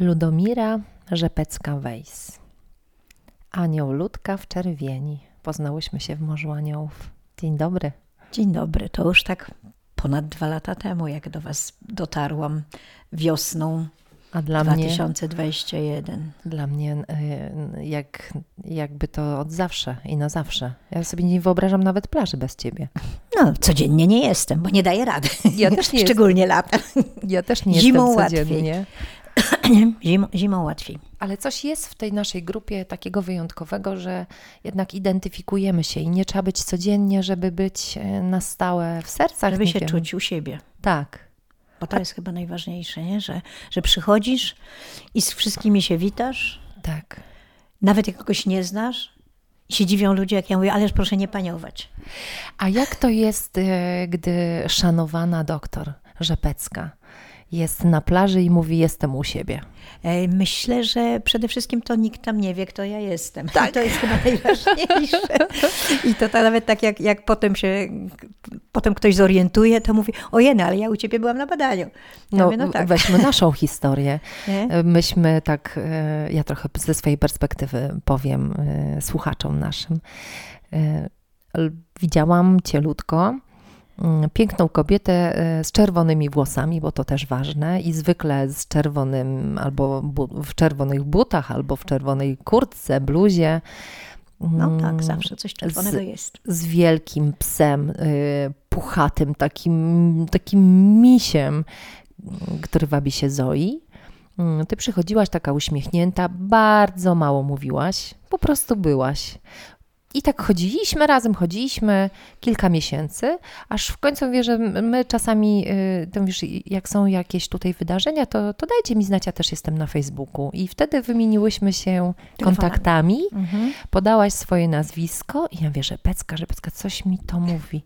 Ludomira Rzepecka-Wejs. Anioł Ludka w czerwieni. Poznałyśmy się w Morzu Aniołów. Dzień dobry. Dzień dobry. To już tak ponad dwa lata temu, jak do Was dotarłam wiosną A dla 2021. mnie, dla mnie y, jak, jakby to od zawsze i na zawsze. Ja sobie nie wyobrażam nawet plaży bez ciebie. No, codziennie nie jestem, bo nie daję rady. Ja też nie Szczególnie latem. Ja też nie Zimą jestem łatwiej. Zimą, zimą łatwiej. Ale coś jest w tej naszej grupie takiego wyjątkowego, że jednak identyfikujemy się i nie trzeba być codziennie, żeby być e, na stałe w sercach. Żeby się wiem. czuć u siebie. Tak. Bo to jest chyba najważniejsze, nie? Że, że przychodzisz i z wszystkimi się witasz, Tak. nawet jak kogoś nie znasz. I się dziwią ludzie, jak ja mówię, ależ proszę nie paniować. A jak to jest, e, gdy szanowana doktor Rzepecka jest na plaży i mówi: Jestem u siebie? E, Myślę, że przede wszystkim to nikt tam nie wie, kto ja jestem. Tak. To jest chyba najważniejsze. I to, to nawet tak, jak, jak potem się, potem ktoś zorientuje, to mówi, ojeny, ale ja u ciebie byłam na badaniu. Ja No, mówię, no tak. weźmy naszą historię. E, Myśmy tak, e, ja trochę ze swojej perspektywy powiem słuchaczom naszym. Widziałam cielutko piękną kobietę e, z czerwonymi włosami, bo to też ważne i zwykle z czerwonym albo w czerwonych butach, albo w czerwonej kurtce, bluzie. No Mm, tak, zawsze coś czerwonego z- jest. z wielkim psem, y, puchatym, takim, takim misiem, który wabi się Zoi. Mm, Ty przychodziłaś taka uśmiechnięta, bardzo mało mówiłaś, po prostu byłaś. I tak chodziliśmy, razem chodziliśmy kilka miesięcy, aż w końcu mówię, że my czasami, y, to wiesz, jak są jakieś tutaj wydarzenia, to, to dajcie mi znać, ja też jestem na Facebooku. I wtedy wymieniłyśmy się kontaktami Mhm. podałaś swoje nazwisko i ja że Pecka, że Pecka, coś mi to mówi.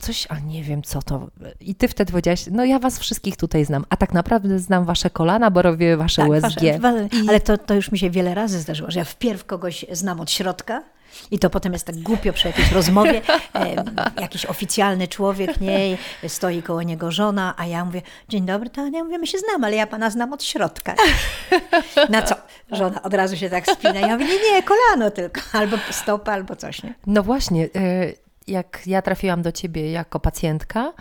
Coś, a nie wiem co to. I ty wtedy powiedziałaś, no ja was wszystkich tutaj znam, a tak naprawdę znam wasze kolana, bo robię wasze Tak, USG. wasze- wa- ale to, to już mi się wiele razy zdarzyło, że ja wpierw kogoś znam od środka i to potem jest tak głupio przy jakiejś rozmowie. E, jakiś oficjalny człowiek, nie, stoi koło niego żona, a ja mówię, dzień dobry, to ja mówię, my się znamy, ale ja pana znam od środka. Na co? Żona od razu się tak spina. Ja mówię, nie, nie, kolano tylko, albo stopa, albo coś, nie? No właśnie, e, jak ja trafiłam do ciebie jako pacjentka,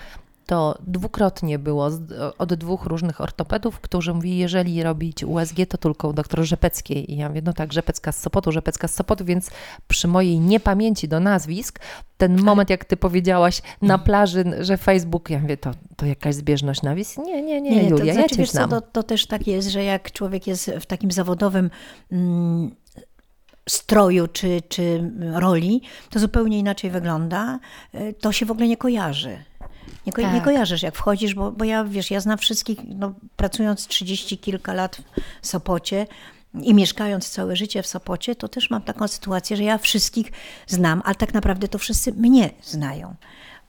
to dwukrotnie było od dwóch różnych ortopedów, którzy mówili, jeżeli robić USG, to tylko u doktor Rzepeckiej. I ja mówię, no tak, Rzepecka z Sopotu, Rzepecka z Sopotu, więc przy mojej niepamięci do nazwisk, ten moment, jak ty powiedziałaś na plaży, że Facebook, ja mówię, to, to jakaś zbieżność nazwisk? Nie, nie, nie, to Julia, ja znaczy, cię znam. to, to też tak jest, że jak człowiek jest w takim zawodowym mm, stroju czy, czy roli, to zupełnie inaczej wygląda. Y, To się w ogóle nie kojarzy. Nie, ko- nie Tak. kojarzysz, jak wchodzisz, bo, bo ja, wiesz, ja znam wszystkich, no, pracując 30 kilka lat w Sopocie i mieszkając całe życie w Sopocie, to też mam taką sytuację, że ja wszystkich znam, ale tak naprawdę to wszyscy mnie znają.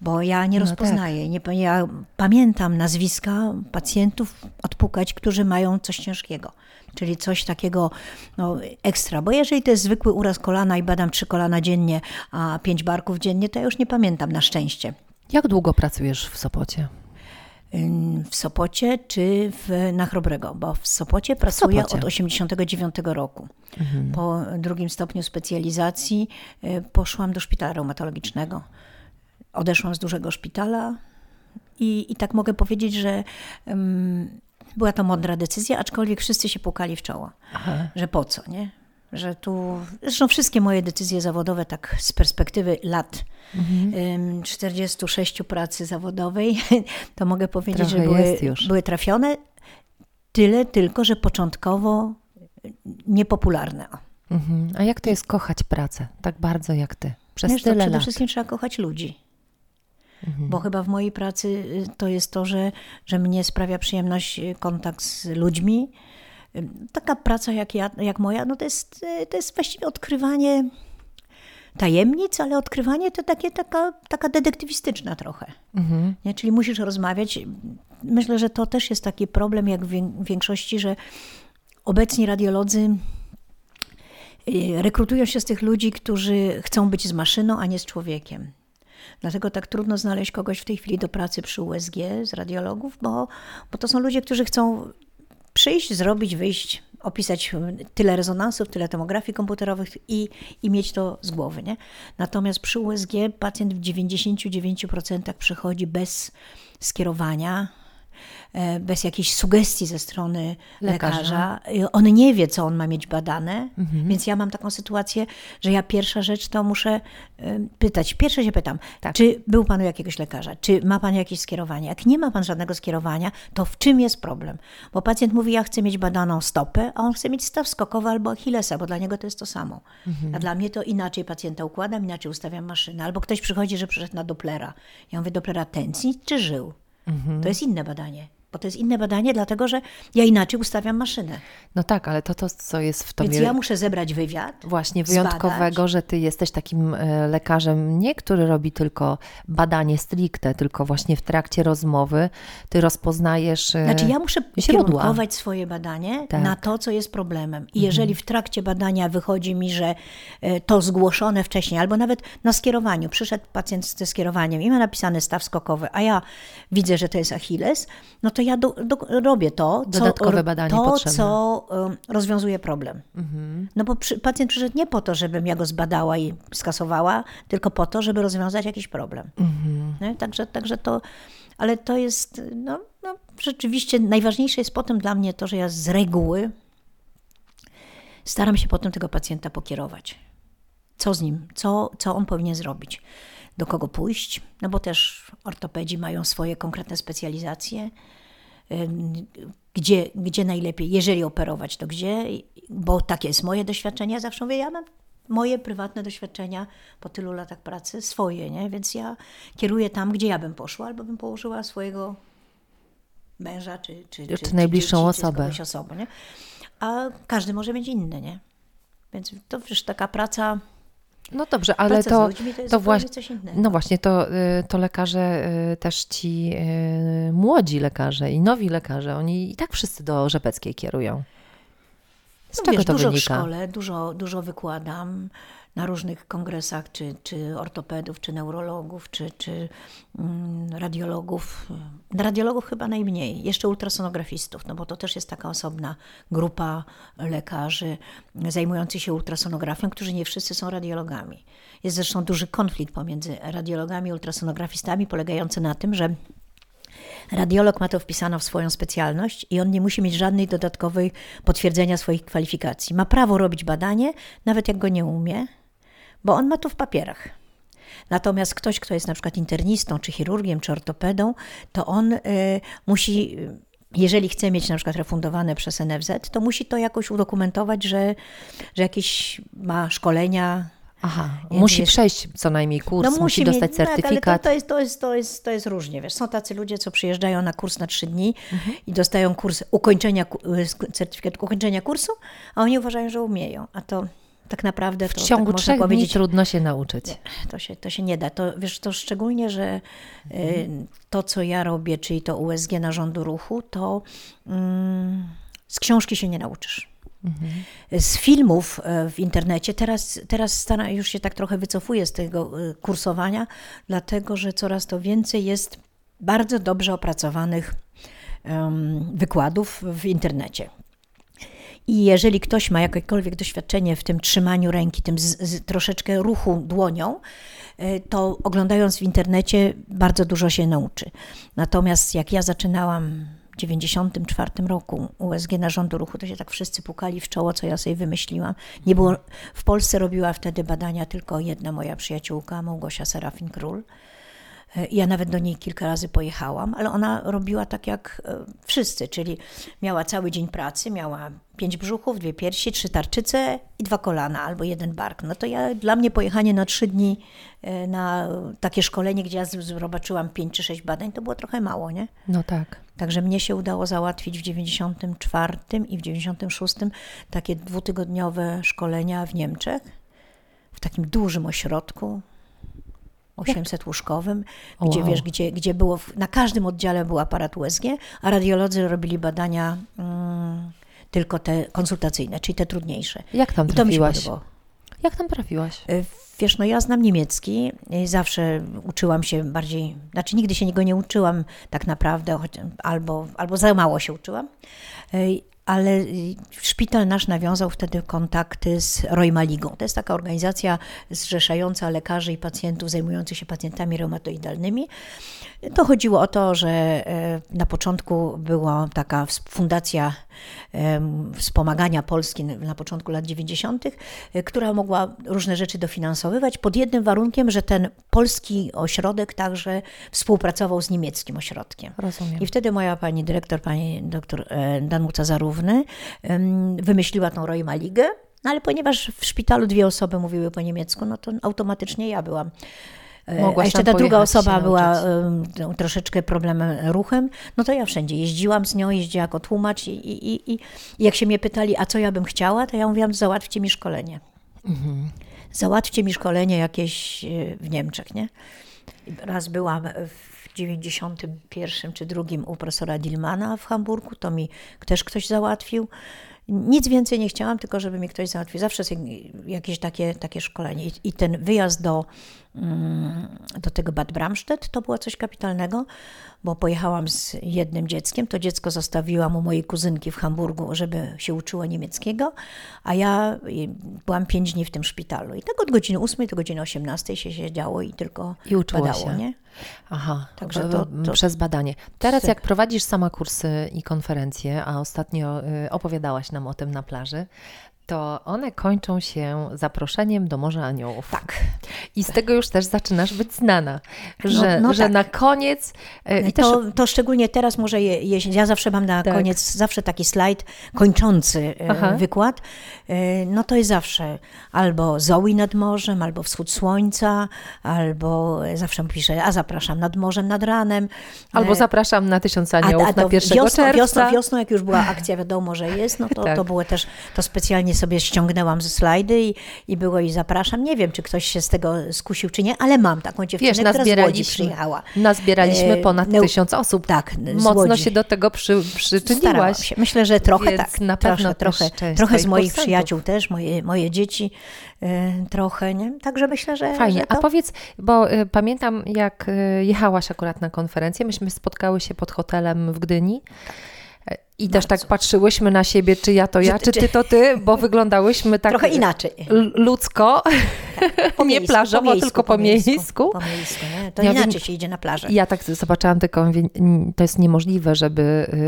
Bo ja nie No tak. rozpoznaję. Nie, pa- ja pamiętam nazwiska pacjentów odpukać, którzy mają coś ciężkiego. Czyli coś takiego no, ekstra. Bo jeżeli to jest zwykły uraz kolana i badam trzy kolana dziennie, a pięć barków dziennie, to ja już nie pamiętam na szczęście. Jak długo pracujesz w Sopocie? W Sopocie czy w, na Chrobrego? Bo w Sopocie pracuję Sopocie. od 89 roku. Po drugim stopniu specjalizacji y, poszłam do szpitala reumatologicznego. Odeszłam z dużego szpitala i, i tak mogę powiedzieć, że ym, była to mądra decyzja, aczkolwiek wszyscy się pukali w czoło, że po co, nie? Że tu, zresztą wszystkie moje decyzje zawodowe, tak z perspektywy lat ym, 46 pracy zawodowej, to mogę powiedzieć, Trochę że były, były trafione. Tyle tylko, że początkowo niepopularne. Mhm. A jak to jest kochać pracę tak bardzo jak ty? Przez Wiesz, to tyle przede lat. wszystkim trzeba kochać ludzi. Mhm. Bo chyba w mojej pracy y, to jest to, że, że mnie sprawia przyjemność y, kontakt z ludźmi. Y, Taka praca jak, ja, jak moja, no to jest, to jest właściwie odkrywanie tajemnic, ale odkrywanie to takie, taka, taka detektywistyczna trochę. Mhm. Nie? Czyli musisz rozmawiać. Myślę, że to też jest taki problem, jak w wię- w większości, że obecni radiolodzy rekrutują się z tych ludzi, którzy chcą być z maszyną, a nie z człowiekiem. Dlatego tak trudno znaleźć kogoś w tej chwili do pracy przy USG z radiologów, bo, bo to są ludzie, którzy chcą przyjść, zrobić, wyjść, opisać tyle rezonansów, tyle tomografii komputerowych i, i mieć to z głowy. Nie? Natomiast przy USG pacjent w 99% przychodzi bez skierowania, bez jakiejś sugestii ze strony lekarza. lekarza. On nie wie, co on ma mieć badane, mhm. więc ja mam taką sytuację, że ja pierwsza rzecz to muszę e, pytać. Pierwsze się pytam, tak. czy był pan u jakiegoś lekarza, czy ma pan jakieś skierowanie. Jak nie ma pan żadnego skierowania, to w czym jest problem? Bo pacjent mówi, ja chcę mieć badaną stopę, a on chce mieć staw skokowy albo achillesa, bo dla niego to jest to samo. Mhm. A dla mnie to inaczej pacjenta układam, inaczej ustawiam maszynę. Albo ktoś przychodzi, że przyszedł na Dopplera. Ja mówię, Dopplera tętni czy żył? Mhm. To jest inne badanie. Bo to jest inne badanie, dlatego że ja inaczej ustawiam maszynę. No tak, ale to, to co jest w tobie... Więc ja muszę zebrać wywiad, Właśnie, wyjątkowego, zbadać. że ty jesteś takim e, lekarzem, nie który robi tylko badanie stricte, tylko właśnie w trakcie rozmowy ty rozpoznajesz e, Znaczy ja muszę kierunkować swoje badanie tak. na to, co jest problemem. I mhm. jeżeli w trakcie badania wychodzi mi, że e, to zgłoszone wcześniej, albo nawet na skierowaniu, przyszedł pacjent ze skierowaniem i ma napisany staw skokowy, a ja widzę, że to jest Achilles, no to to ja do, do, robię to, co, Dodatkowe badanie to, potrzebne. co rozwiązuje problem. Mhm. No bo przy, pacjent przyszedł nie po to, żebym ja go zbadała i skasowała, tylko po to, żeby rozwiązać jakiś problem. Mhm. Także, także to, ale to jest, no, no rzeczywiście najważniejsze jest potem dla mnie to, że ja z reguły staram się potem tego pacjenta pokierować. Co z nim, co, co on powinien zrobić do kogo pójść, no bo też ortopedzi mają swoje konkretne specjalizacje gdzie, gdzie najlepiej, jeżeli operować, to gdzie, bo takie jest moje doświadczenie. Ja zawsze mówię, ja mam moje prywatne doświadczenia po tylu latach pracy, swoje, nie? więc ja kieruję tam, gdzie ja bym poszła, albo bym położyła swojego męża, czy, czy, czy, czy najbliższą osobę. Czy osobę nie? A każdy może mieć inny, nie? Więc to już taka praca no dobrze, ale to, to, to właśnie, no właśnie, to, y, to lekarze y, też ci y, młodzi lekarze i nowi lekarze, oni i tak wszyscy do Rzepeckiej kierują. Z no czego wiesz, to dużo wynika? w szkole, dużo, dużo wykładam na różnych kongresach, czy, czy ortopedów, czy neurologów, czy, czy mm, radiologów. Radiologów chyba najmniej, jeszcze ultrasonografistów, no bo to też jest taka osobna grupa lekarzy zajmujących się ultrasonografią, którzy nie wszyscy są radiologami. Jest zresztą duży konflikt pomiędzy radiologami i ultrasonografistami, polegający na tym, że Radiolog ma to wpisane w swoją specjalność i on nie musi mieć żadnej dodatkowej potwierdzenia swoich kwalifikacji. Ma prawo robić badanie, nawet jak go nie umie, bo on ma to w papierach. Natomiast ktoś, kto jest na przykład internistą, czy chirurgiem, czy ortopedą, to on y, musi jeżeli chce mieć na przykład refundowane przez NFZ, to musi to jakoś udokumentować, że, że jakieś ma szkolenia. Aha, musi jest, przejść co najmniej kurs, no musi, musi dostać mieć, certyfikat. Tak, ale to, to, jest, to, jest, to, jest, to jest różnie. Wiesz. Są tacy ludzie, co przyjeżdżają na kurs na trzy dni mhm. i dostają kurs ukończenia, certyfikat ukończenia kursu, a oni uważają, że umieją. A to tak naprawdę w ciągu tak trzech dni trudno się nauczyć. Nie, to, się, to się nie da. To, wiesz, to szczególnie, że mhm. to, co ja robię, czyli to USG narządu ruchu, to mm, z książki się nie nauczysz. Mhm. Z filmów e, w internecie, teraz, teraz już się tak trochę wycofuję z tego e, kursowania, dlatego że coraz to więcej jest bardzo dobrze opracowanych um, wykładów w internecie. I jeżeli ktoś ma jakiekolwiek doświadczenie w tym trzymaniu ręki, tym z, z troszeczkę ruchu dłonią, e, to oglądając w internecie bardzo dużo się nauczy. Natomiast jak ja zaczynałam w 94 roku USG narządu ruchu, to się tak wszyscy pukali w czoło, co ja sobie wymyśliłam. Nie było, w Polsce robiła wtedy badania tylko jedna moja przyjaciółka, Małgosia Serafin-Król. Ja nawet do niej kilka razy pojechałam, ale ona robiła tak jak e, wszyscy, czyli miała cały dzień pracy, miała pięć brzuchów, dwie piersi, trzy tarczyce i dwa kolana albo jeden bark. No to ja, dla mnie pojechanie na trzy dni e, na takie szkolenie, gdzie ja zobaczyłam pięć czy sześć badań, to było trochę mało, nie? No tak. Także mnie się udało załatwić w 94 i w 96 takie dwutygodniowe szkolenia w Niemczech, w takim dużym ośrodku, 800 łóżkowym, gdzie wow. wiesz, gdzie, gdzie było, na każdym oddziale był aparat USG, a radiolodzy robili badania mm, tylko te konsultacyjne, czyli te trudniejsze. Jak tam trafiłaś? Jak tam trafiłaś? E, wiesz, no ja znam niemiecki, zawsze uczyłam się bardziej, znaczy nigdy się niego nie uczyłam tak naprawdę, albo, albo za mało się uczyłam, e, ale szpital nasz nawiązał wtedy kontakty z Rojmaligą. To jest taka organizacja zrzeszająca lekarzy i pacjentów zajmujących się pacjentami reumatoidalnymi. To chodziło o to, że e, na początku była taka fundacja wspomagania Polski na początku lat 90., e, która mogła różne rzeczy dofinansowywać pod jednym warunkiem, że ten polski ośrodek także współpracował z niemieckim ośrodkiem. Rozumiem. I wtedy moja pani dyrektor, pani doktor e, Danuta Zarówny, wymyśliła tą Rojma Ligę. No ale ponieważ w szpitalu dwie osoby mówiły po niemiecku, no to automatycznie ja byłam Mogłaś A jeszcze ta druga osoba była um, troszeczkę problemem ruchem, no to ja wszędzie jeździłam z nią, jeździła jako tłumacz i, i, i, i jak się mnie pytali, a co ja bym chciała, to ja mówiłam, załatwcie mi szkolenie. Mhm. Załatwcie mi szkolenie jakieś e, w Niemczech, nie? Raz byłam w 91 czy drugim u profesora Dilmana w Hamburgu, to mi też ktoś załatwił. Nic więcej nie chciałam, tylko żeby mi ktoś załatwił. Zawsze jakieś takie, takie szkolenie. I ten wyjazd do, do tego Bad Bramstedt to było coś kapitalnego, bo pojechałam z jednym dzieckiem. To dziecko zostawiłam u mojej kuzynki w Hamburgu, żeby się uczyło niemieckiego, a ja byłam pięć dni w tym szpitalu. I tak od godziny 8 do godziny 18 się siedziało i tylko I uczyło badało, się. nie? Aha, Także to, to, przez badanie. Teraz jak prowadzisz sama kursy i konferencje, a ostatnio y, opowiadałaś nam o tym na plaży, to one kończą się zaproszeniem do Morza Aniołów. Tak. I z tego już też zaczynasz być znana, że, no, no że tak. na koniec... E, I to, też... to szczególnie teraz może, je, ja zawsze mam na tak. koniec zawsze taki slajd kończący e, Aha. wykład, e, no to jest zawsze albo Zoe nad morzem, albo Wschód Słońca, albo zawsze piszę, a zapraszam nad morzem, nad ranem. Albo zapraszam na Tysiąc Aniołów a, a na 1 wiosną, czerwca. Wiosną, wiosną, jak już była akcja, wiadomo, że jest, no to, tak. to było też, to specjalnie sobie ściągnęłam ze slajdy i, i było i zapraszam. Nie wiem, czy ktoś się z tego skusił, czy nie, ale mam taką dziewczynę, Wiesz, która z Łodzi przyjechała. Nazbieraliśmy e, ponad e, tysiąc osób. Tak, Mocno się do tego przy, przyczyniłaś. Się. Myślę, że trochę tak. Na pewno trochę, trochę, trochę z moich przyjaciół też, moje, moje dzieci e, trochę, nie? Także myślę, że Fajnie. Że to... A powiedz, bo y, pamiętam jak y, jechałaś akurat na konferencję, myśmy spotkały się pod hotelem w Gdyni. I Bardzo. też tak patrzyłyśmy na siebie, czy ja to ja, czy, czy ty to ty, bo wyglądałyśmy tak trochę inaczej. Ludzko, tak, po nie plażowo, po miejscu, tylko po, miejscu. miejscu. Po miejscu nie? To ja inaczej wiem, się idzie na plażę. Ja tak zobaczyłam tylko, to jest niemożliwe, żeby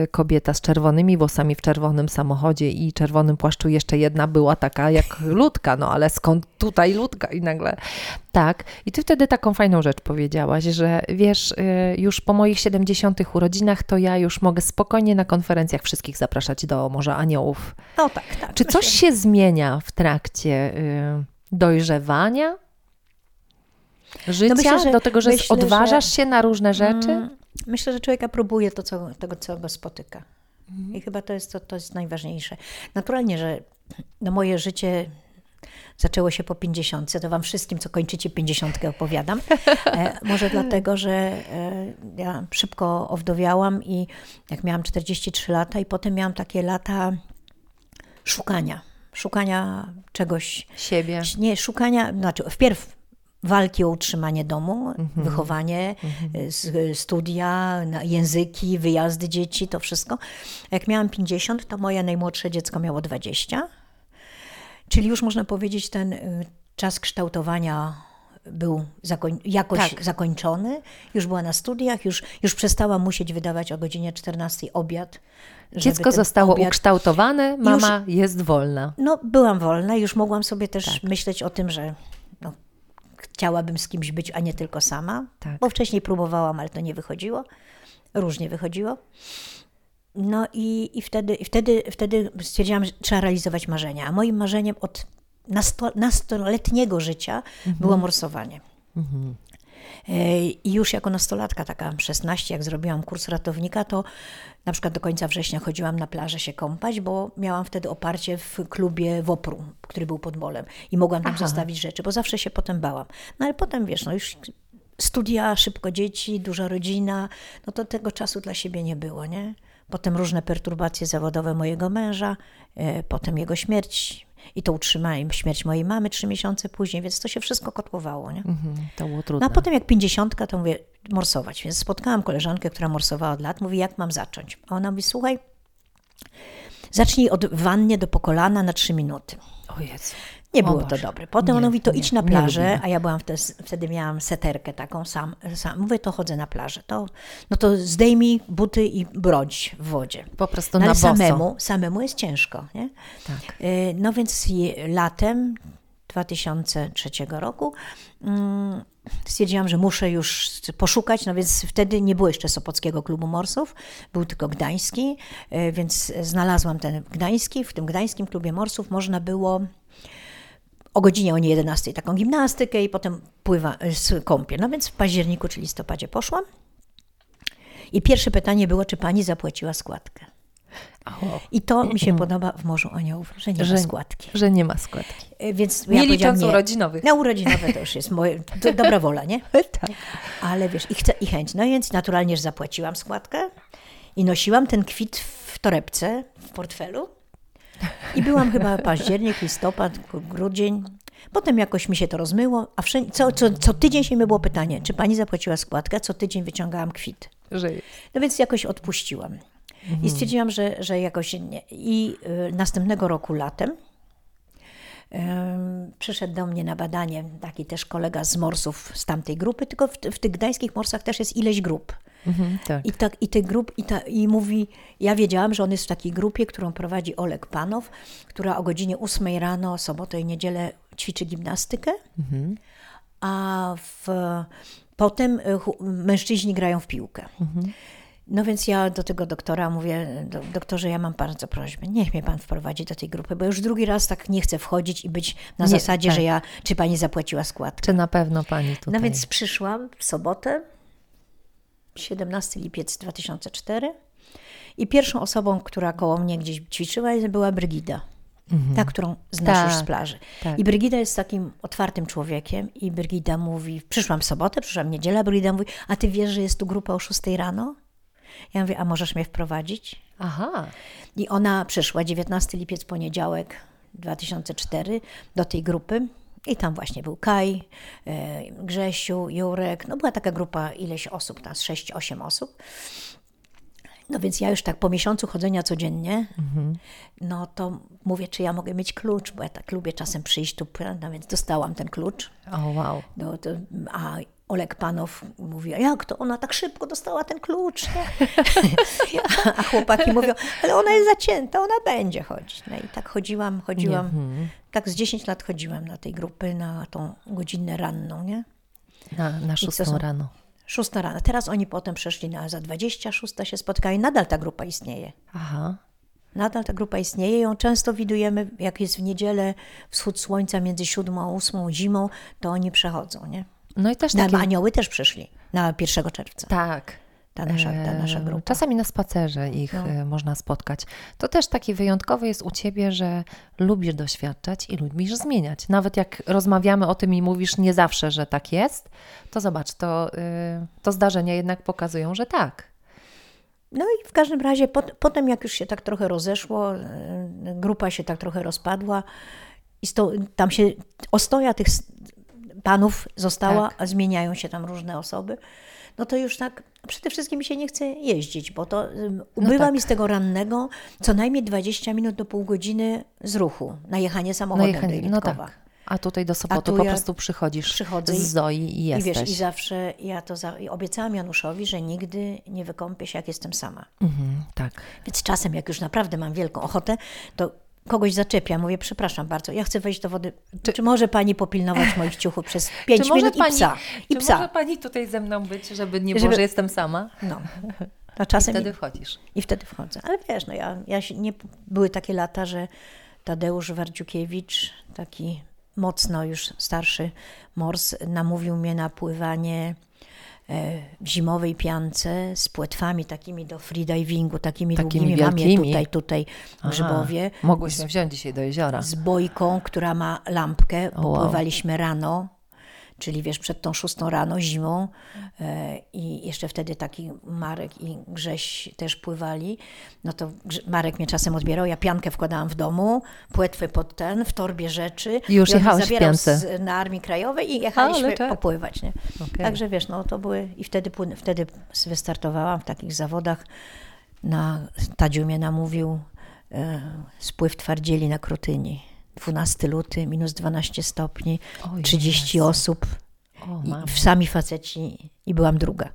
y, kobieta z czerwonymi włosami w czerwonym samochodzie i czerwonym płaszczu jeszcze jedna była taka jak ludka, no ale skąd tutaj ludka i nagle tak. I ty wtedy taką fajną rzecz powiedziałaś, że wiesz, y, już po moich 70 urodzinach to ja już mogę spokojnie na konferencjach wszystkich zapraszać do Morza Aniołów. No tak, tak. Czy coś się zmienia w trakcie y, dojrzewania? Życia, no myślę, do tego, że myślę, odważasz że, się na różne rzeczy? Mm, myślę, że człowieka próbuje to, co, tego, co go spotyka. Mhm. I chyba to jest, to, to jest najważniejsze. Naturalnie, że no moje życie zaczęło się po 50. To Wam wszystkim, co kończycie 50, opowiadam. E, może dlatego, że e, ja szybko owdowiałam i jak miałam 43 lata, i potem miałam takie lata szukania. Szukania czegoś. Siebie. Nie, szukania, znaczy wpierw walki o utrzymanie domu, mhm. wychowanie, mhm. studia, języki, wyjazdy dzieci, to wszystko. Jak miałam 50, to moje najmłodsze dziecko miało 20 Czyli już można powiedzieć, ten y, czas kształtowania był zakoń, jakoś tak. zakończony, już była na studiach, już, już przestała musieć wydawać o godzinie 14 obiad. Dziecko zostało obiad... ukształtowane, mama już, jest wolna. No, byłam wolna, już mogłam sobie też tak. myśleć o tym, że no, chciałabym z kimś być, a nie tylko sama, tak. bo wcześniej próbowałam, ale to nie wychodziło. Różnie wychodziło. No i, i, wtedy, i wtedy, wtedy stwierdziłam, że trzeba realizować marzenia. A moim marzeniem od nasto, nastoletniego życia mhm. było morsowanie. Mhm. E, I już jako nastolatka, taka 16, jak zrobiłam kurs ratownika, to na przykład do końca września chodziłam na plażę się kąpać, bo miałam wtedy oparcie w klubie Wopru, który był pod molem i mogłam tam Aha. zostawić rzeczy, bo zawsze się potem bałam. No ale potem, wiesz, no już studia, szybko dzieci, duża rodzina, no to tego czasu dla siebie nie było, nie? Potem różne perturbacje zawodowe mojego męża, e, potem jego śmierć. I to utrzymałem. Śmierć mojej mamy trzy miesiące później, więc to się wszystko kotłowało. Nie? Mhm, to było No trudne. a potem jak pięćdziesiątka, to mówię morsować. Więc spotkałam koleżankę, która morsowała od lat. Mówi, jak mam zacząć? A ona mówi, słuchaj, zacznij od wannie do pokolana na trzy minuty. O Jezu. Nie było to dobre. Potem Nie, ona mówi, to nie, idź na plażę, a ja byłam wtedy, wtedy miałam seterkę taką sam, sam. Mówię, to chodzę na plażę. To, no to zdejmij buty i brodź w wodzie. Po prostu No na ale boso. samemu, samemu jest ciężko, nie? Tak. Y, No więc latem 2003 roku mm, stwierdziłam, że muszę już poszukać, no więc wtedy nie było jeszcze Sopockiego Klubu Morsów, był tylko Gdański, y, więc znalazłam ten Gdański. W tym Gdańskim Klubie Morsów można było o godzinie o nie 11 taką gimnastykę i potem pływa, z kąpiel. No więc w październiku czy listopadzie poszłam. I pierwsze pytanie było, czy pani zapłaciła składkę. O, I to mi się podoba w Morzu Aniołów, że nie Że- ma składki. że nie ma składki. E, Więc Nie ja licząc nie. urodzinowych. Na urodzinowe to już jest moje, to dobra wola, nie? tak. Ale wiesz, i chcę, i chęć. No więc naturalnie, że zapłaciłam składkę i nosiłam ten kwit w torebce, w portfelu. I byłam chyba październik, listopad, grudzień. Potem jakoś mi się to rozmyło, a wszędzie, co, co, co tydzień się mi było pytanie, czy pani zapłaciła składkę? Co tydzień wyciągałam kwit. No więc jakoś odpuściłam. I stwierdziłam, że, że jakoś nie. I y, następnego roku latem przyszedł do mnie na badanie taki też kolega z morsów z tamtej grupy, tylko w, w tych gdańskich morsach też jest ileś grup. mhm, tak. I, tak, i tych grup, i, ta, i mówi, ja wiedziałam, że on jest w takiej grupie, którą prowadzi Oleg Panow, która o godzinie 8 rano, sobotę i niedzielę ćwiczy gimnastykę, a w, potem chu- mężczyźni grają w piłkę. No więc ja do tego doktora mówię, "Do- doktorze, ja mam bardzo prośbę, niech mnie pan wprowadzi do tej grupy, bo już drugi raz tak nie chcę wchodzić i być na Nie, zasadzie, tak. że ja, czy pani zapłaciła składkę. Czy na pewno pani tutaj? No więc przyszłam w sobotę, 17 lipiec 2004 i pierwszą osobą, która koło mnie gdzieś ćwiczyła, była Brygida. Ta, którą znasz Tak, już z plaży. tak. I Brygida jest takim otwartym człowiekiem i Brygida mówi, przyszłam w sobotę, przyszłam w niedzielę, Brygida mówi, a ty wiesz, że jest tu grupa o 6 rano? Ja mówię, a możesz mnie wprowadzić? Aha. I ona przyszła 19 lipiec, poniedziałek 2004 do tej grupy. I tam właśnie był Kaj, e, Grzesiu, Jurek. No była taka grupa ileś osób, nas 6-8 osób. No więc ja już tak po miesiącu chodzenia codziennie, no to mówię, czy ja mogę mieć klucz, bo ja tak lubię czasem przyjść tu, no więc dostałam ten klucz. O wow. No, to, a Oleg Panow mówi, a jak to ona tak szybko dostała ten klucz, a chłopaki mówią, ale ona jest zacięta, ona będzie chodzić. No i tak chodziłam, chodziłam, tak z 10 lat chodziłam na tej grupy, na tą godzinę ranną, nie? Na, na szóstą są- rano. Szósta rana. Teraz oni potem przeszli na za 26 się spotkają. Nadal ta grupa istnieje. Aha. Nadal ta grupa istnieje. Ją często widujemy, jak jest w niedzielę wschód słońca między siódmą a ósmą zimą, to oni przechodzą, nie? No i też takie... anioły też przyszli na 1 czerwca. Tak. Ta nasza, ta nasza grupa. No. Czasami na spacerze ich e, można spotkać. To też takie wyjątkowe jest u ciebie, że lubisz doświadczać i lubisz zmieniać. Nawet jak rozmawiamy o tym i mówisz nie zawsze, że tak jest, to zobacz, to, y, to zdarzenia jednak pokazują, że tak. No i w każdym razie pot, potem jak już się tak trochę rozeszło, e, grupa się tak trochę rozpadła i sto, tam się ostoja tych panów została, Tak. a zmieniają się tam różne osoby, no to już tak przede wszystkim mi się nie chce jeździć, bo to ym, ubywa tak. mi z tego rannego co najmniej 20 minut do pół godziny z ruchu na jechanie samochodem do jechanie- no tak. A tutaj do Sopotu tu po ja prostu przychodzisz przychodzę z i- Zoi i I jesteś. wiesz, i zawsze ja to za, i obiecałam Januszowi, że nigdy nie wykąpię się, jak jestem sama. Mhm, tak. Więc czasem, jak już naprawdę mam wielką ochotę, to kogoś zaczepiam, mówię, przepraszam bardzo, ja chcę wejść do wody. Czy, może pani popilnować moich ciuchów przez pięć Czy może minut pani, i psa? I czy psa. może pani tutaj ze mną być, żeby nie było, Żeby- że jestem sama? No. To czasem Wtedy i, wchodzisz. i wtedy wchodzę. Ale wiesz, no ja, ja się nie, były takie lata, że Tadeusz Wardziukiewicz, taki mocno już starszy mors, namówił mnie na pływanie w zimowej piance z płetwami takimi do freedivingu, takimi, Takimi długimi. Mam je wielkimi? tutaj, tutaj w Grzybowie. Mogłyśmy wziąć dzisiaj do jeziora. z bojką, która ma lampkę, bo wow. pływaliśmy rano czyli wiesz, przed tą szóstą rano, zimą e, i jeszcze wtedy taki Marek i Grześ też pływali, no to Marek mnie czasem odbierał, ja piankę wkładałam w domu, płetwę pod ten, w torbie rzeczy. I już w zabierał z, na Armii Krajowej i jechaliśmy Ale tak. popływać, nie? Okej. Także wiesz, no to były, i wtedy, wtedy wystartowałam w takich zawodach, na Tadziu mnie namówił, e, spływ twardzieli na Krutyni. 12 luty, minus 12 stopni, O 30 Jezu. osób, O, i sami faceci i byłam druga.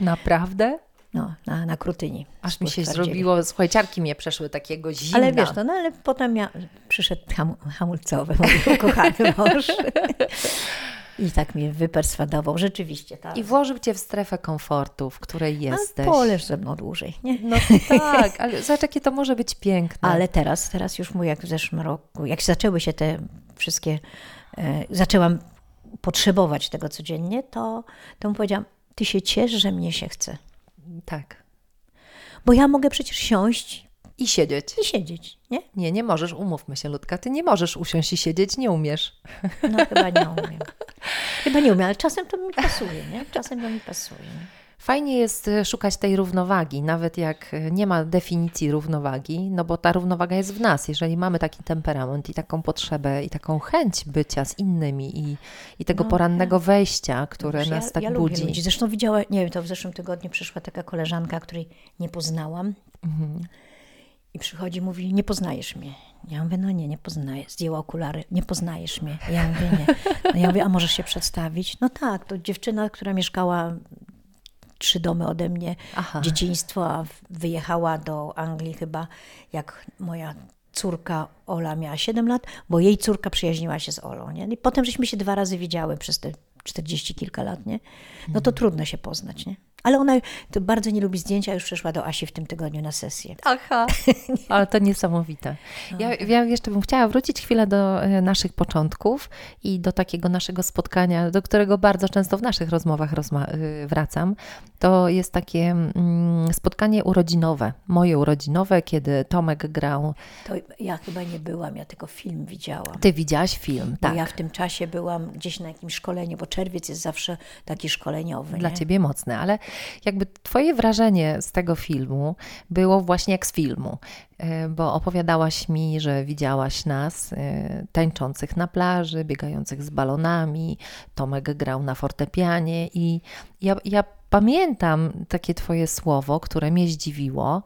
Naprawdę? No, na, na Krutyni. Aż mi się zrobiło, słuchaj, ciarki mnie przeszły takiego zimna. Ale wiesz, no, no ale potem ja, przyszedł ham, hamulcowy, mój ukochany mąż. I tak mnie wyperswadował, rzeczywiście. Tak. I włożył cię w strefę komfortu, w której jesteś. A poleż ze mną dłużej, nie? No tak, ale zobacz, jakie to może być piękne. Ale teraz, teraz już mówię, jak w zeszłym roku, jak zaczęły się te wszystkie, e, zaczęłam potrzebować tego codziennie, to, to mu powiedziałam, ty się ciesz, że mnie się chce. Tak. Bo ja mogę przecież siąść I siedzieć. i siedzieć, nie? Nie, nie możesz, umówmy się, Ludka, ty nie możesz usiąść i siedzieć, nie umiesz. No chyba nie umiem. Chyba nie umiem, ale czasem to mi pasuje, nie? Czasem to mi pasuje. Nie? Fajnie jest e, szukać tej równowagi, nawet jak e, nie ma definicji równowagi, no bo ta równowaga jest w nas. Jeżeli mamy taki temperament i taką potrzebę i taką chęć bycia z innymi i, i tego No, porannego wejścia, które nas ja, tak ja budzi. Lubię ludzi. Zresztą widziała, nie wiem, to w zeszłym tygodniu przyszła taka koleżanka, której nie poznałam. Mhm. I przychodzi, mówi, nie poznajesz mnie. Ja mówię, no nie, nie poznaję. Zdjęła okulary, nie poznajesz mnie. Ja mówię, nie. No ja mówię, a możesz się przedstawić? No tak, to dziewczyna, która mieszkała trzy domy ode mnie, Aha. dzieciństwo, a wyjechała do Anglii chyba, jak moja córka Ola miała 7 lat, bo jej córka przyjaźniła się z Olą. Nie? I potem żeśmy się dwa razy widziały przez te 40 kilka lat, nie? No to trudno się poznać, nie? Ale ona to bardzo nie lubi zdjęcia, już przyszła do Asi w tym tygodniu na sesję. Aha, ale to niesamowite. Ja, tak. ja jeszcze bym chciała wrócić chwilę do e, naszych początków i do takiego naszego spotkania, do którego bardzo często w naszych rozmowach rozma- y, wracam. To jest takie mm, spotkanie urodzinowe, moje urodzinowe, kiedy Tomek grał. To ja chyba nie byłam, ja tylko film widziałam. Ty widziałaś film, tak? ja w tym czasie byłam gdzieś na jakimś szkoleniu, bo czerwiec jest zawsze taki szkoleniowy. Dla nie? ciebie mocne, ale jakby twoje wrażenie z tego filmu było właśnie jak z filmu, e, bo opowiadałaś mi, że widziałaś nas e, tańczących na plaży, biegających z balonami, Tomek grał na fortepianie i ja, ja pamiętam takie twoje słowo, które mnie zdziwiło,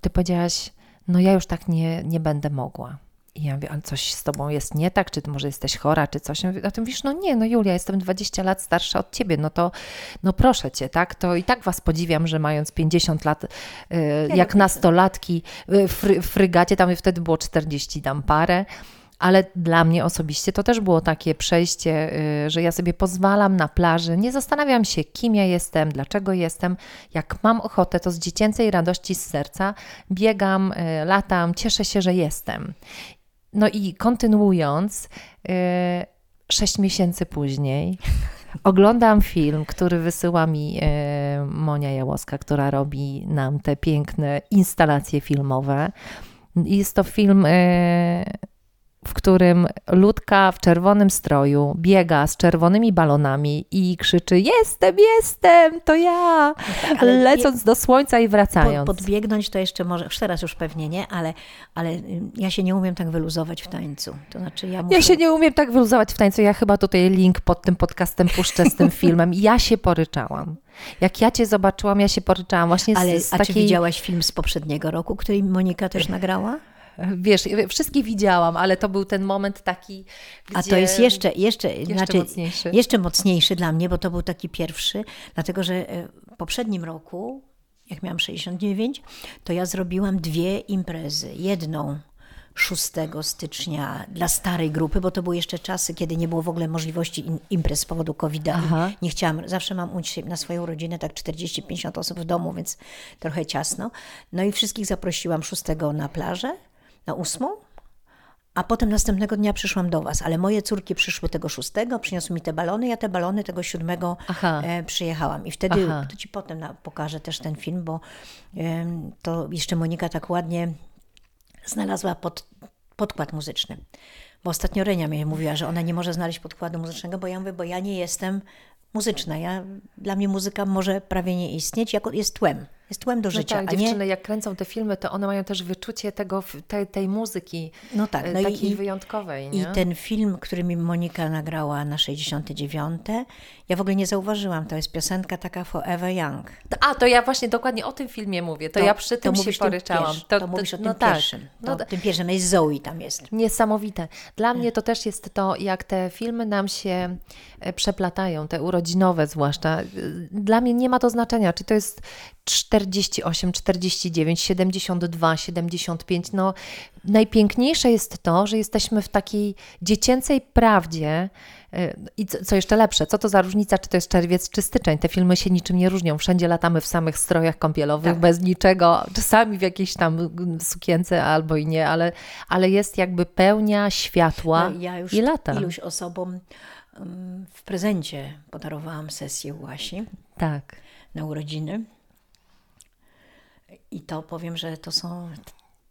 ty powiedziałaś, no ja już tak nie, nie będę mogła. I ja mówię, ale coś z tobą jest nie tak, czy ty może jesteś chora, czy coś. Ja mówię, A ty mówisz, no nie, no Julia, jestem 20 lat starsza od ciebie, no to no proszę cię, tak, to i tak was podziwiam, że mając 50 lat, y, jak nastolatki y, w fry, w frygacie, tam wtedy było 40 tam parę, ale dla mnie osobiście to też było takie przejście, y, że ja sobie pozwalam na plaży, nie zastanawiam się, kim ja jestem, dlaczego jestem. Jak mam ochotę, to z dziecięcej radości z serca biegam, y, latam, cieszę się, że jestem. No i kontynuując, y, sześć miesięcy później oglądam film, który wysyła mi y, Monia Jałoska, która robi nam te piękne instalacje filmowe. Jest to film, y, w którym Ludka w czerwonym stroju biega z czerwonymi balonami i krzyczy: Jestem, jestem, to ja! ale Lecąc do słońca i wracając. podbiegnąć to jeszcze może, już teraz już pewnie nie, ale, ale y, ja się nie umiem tak wyluzować w tańcu. To znaczy ja muszę... Ja się nie umiem tak wyluzować w tańcu. Ja chyba tutaj link pod tym podcastem puszczę z tym filmem. Ja się poryczałam. Jak ja cię zobaczyłam, ja się poryczałam właśnie z, Ale z a takiej... czy widziałaś film z poprzedniego roku, który Monika też nagrała? Wiesz, wszystkie widziałam, ale to był ten moment taki, gdzie... A to jest jeszcze, jeszcze, znaczy, mocniejszy. jeszcze mocniejszy dla mnie, bo to był taki pierwszy, dlatego że e, w poprzednim roku, jak miałam 69, to ja zrobiłam dwie imprezy. Jedną 6 stycznia dla starej grupy, bo to były jeszcze czasy, kiedy nie było w ogóle możliwości imprez z powodu covid. Nie chciałam, zawsze mam uczyć na swoją rodzinę tak 40-50 osób w domu, więc trochę ciasno. No i wszystkich zaprosiłam 6 na plażę, na 8. A potem następnego dnia przyszłam do Was, ale moje córki przyszły tego szóstego, przyniosły mi te balony, ja te balony tego siódmego Aha. e, przyjechałam. I wtedy, Aha. to Ci potem pokażę też ten film, bo to jeszcze Monika tak ładnie znalazła pod, podkład muzyczny. Bo ostatnio Renia mi mówiła, że ona nie może znaleźć podkładu muzycznego, bo ja mówię, bo ja nie jestem muzyczna. Ja, dla mnie muzyka może prawie nie istnieć, jako jest tłem. Jest tłem do życia. No tak, a dziewczyny, nie... jak kręcą te filmy, to one mają też wyczucie tego, tej, tej muzyki no tak, e, no takiej i, wyjątkowej. Nie? I ten film, który mi Monika nagrała na 69, ja w ogóle nie zauważyłam. To jest piosenka taka Forever Young. A, to ja właśnie dokładnie o tym filmie mówię. To, To- ja przy tym to się mówisz tym poryczałam. pierwszy- to mówisz o tym no tak. pierwszym. To, No, tym pierwszym jest Zoe tam jest. Niesamowite. Dla mnie to też jest to, jak te filmy nam się e, przeplatają, te urodzinowe zwłaszcza. Dla mnie nie ma to znaczenia, czy to jest 48, 49, 72, 75. No, najpiękniejsze jest to, że jesteśmy w takiej dziecięcej prawdzie. e, I co, jeszcze lepsze, co to za różnica, czy to jest czerwiec, czy styczeń? Te filmy się niczym nie różnią. Wszędzie latamy w samych strojach kąpielowych, Tak. bez niczego, czasami w jakiejś tam mm, sukience albo i nie, ale, ale jest jakby pełnia światła No, ja już i lata. iluś osobom um, w prezencie podarowałam sesję Łasi Tak. na urodziny. I to powiem, że to są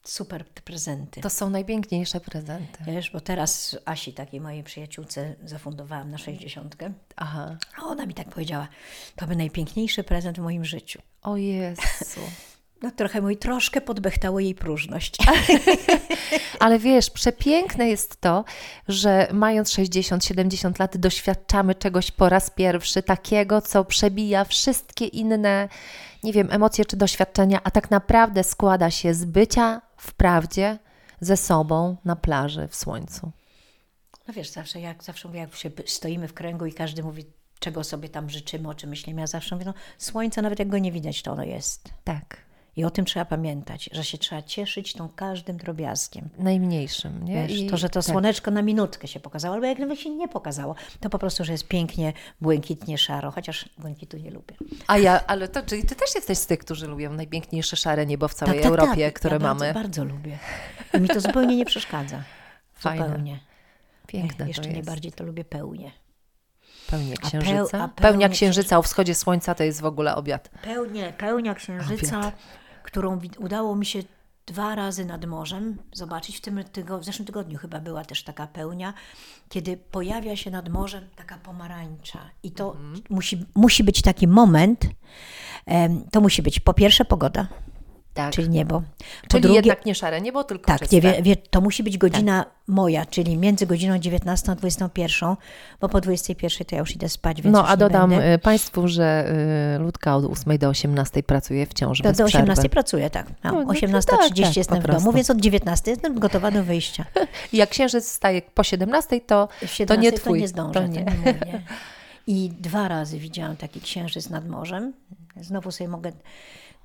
super prezenty. To są najpiękniejsze prezenty. Wiesz, bo teraz Asi, takiej mojej przyjaciółce, zafundowałam na 60. Aha. A ona mi tak powiedziała, to był najpiękniejszy prezent w moim życiu. O Jezu. No trochę mój, troszkę podbechtało jej próżność. Ale wiesz, przepiękne jest to, że mając 60-70 lat doświadczamy czegoś po raz pierwszy, takiego, co przebija wszystkie inne, nie wiem, emocje czy doświadczenia, a tak naprawdę składa się z bycia w prawdzie ze sobą na plaży w słońcu. No wiesz, zawsze jak zawsze mówię, jak się stoimy w kręgu i każdy mówi, czego sobie tam życzymy, o czym myślimy, ja zawsze mówię, no słońce, nawet jak go nie widać, to ono jest. Tak. I o tym trzeba pamiętać, że się trzeba cieszyć tą każdym drobiazgiem. Najmniejszym, nie? Wiesz, I- to, że to tak. słoneczko na minutkę się pokazało, albo jak nawet się nie pokazało, to po prostu, że jest pięknie, błękitnie, szaro, chociaż błękitu nie lubię. A ja, ale to, czyli ty też jesteś z tych, którzy lubią najpiękniejsze szare niebo w całej Tak, tak, Europie, tak. które ja mamy. Bardzo, bardzo lubię. I mi to zupełnie nie przeszkadza. Fajne. Zupełnie. Piękne Jeszcze to jest. najbardziej to lubię pełnię. Pełnia A peł- księżyca. a Pełnia pełnia księżyca o wschodzie słońca to jest w ogóle obiad. Pełnię, pełnia księżyca, którą udało mi się dwa razy nad morzem zobaczyć. W, tym tygo, w zeszłym tygodniu chyba była też taka pełnia, kiedy pojawia się nad morzem taka pomarańcza. I to Mhm. musi, musi być taki moment, to musi być po pierwsze pogoda, Tak. czyli niebo. Po Czyli drugie, jednak nie szare niebo, tylko tak, nie, wie, to musi być godzina moja, czyli między godziną 19 a 21, bo po 21 to ja już idę spać, więc No, a nie dodam będę. y, Państwu, że y, Ludka od 8 do 18 pracuje wciąż Do, bez do 18 przerwy. pracuję, tak. No, No, no to 18.30 tak, tak, jestem w domu, więc od 19 jestem gotowa do wyjścia. I jak księżyc staje po 17, to, W to 17 nie twój. to nie zdążę, to nie. mówię. I dwa razy widziałam taki księżyc nad morzem. Znowu sobie mogę,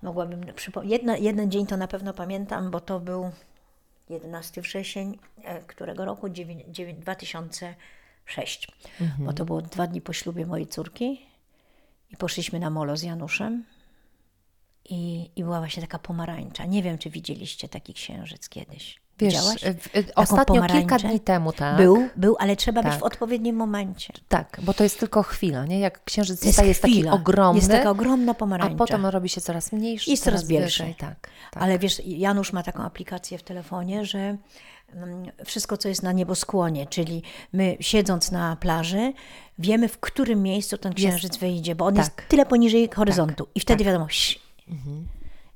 mogłabym przypomnieć. Jeden dzień to na pewno pamiętam, bo to był 11 wrzesień, e, którego roku? Dziewię- dziewię- 2006. Bo to było dwa dni po ślubie mojej córki. I poszliśmy na molo z Januszem. I, I była właśnie taka pomarańcza. Nie wiem, czy widzieliście taki księżyc kiedyś. Wiesz, Widziałaś? y, y, ostatnio kilka dni temu, tak. Był, był, ale trzeba być Tak. w odpowiednim momencie. Tak, bo to jest tylko chwila, nie? Jak księżyc jest jest taki ogromny, Jest taka ogromna a pomarańcza. potem robi się coraz mniejszy, Jest coraz bielszy. Tak, tak. Ale wiesz, Janusz ma taką aplikację w telefonie, że mm, wszystko, co jest na nieboskłonie, czyli my siedząc na plaży, wiemy, w którym miejscu ten księżyc wyjdzie, bo on jest tak. tyle poniżej horyzontu. I wtedy tak. wiadomo, ś-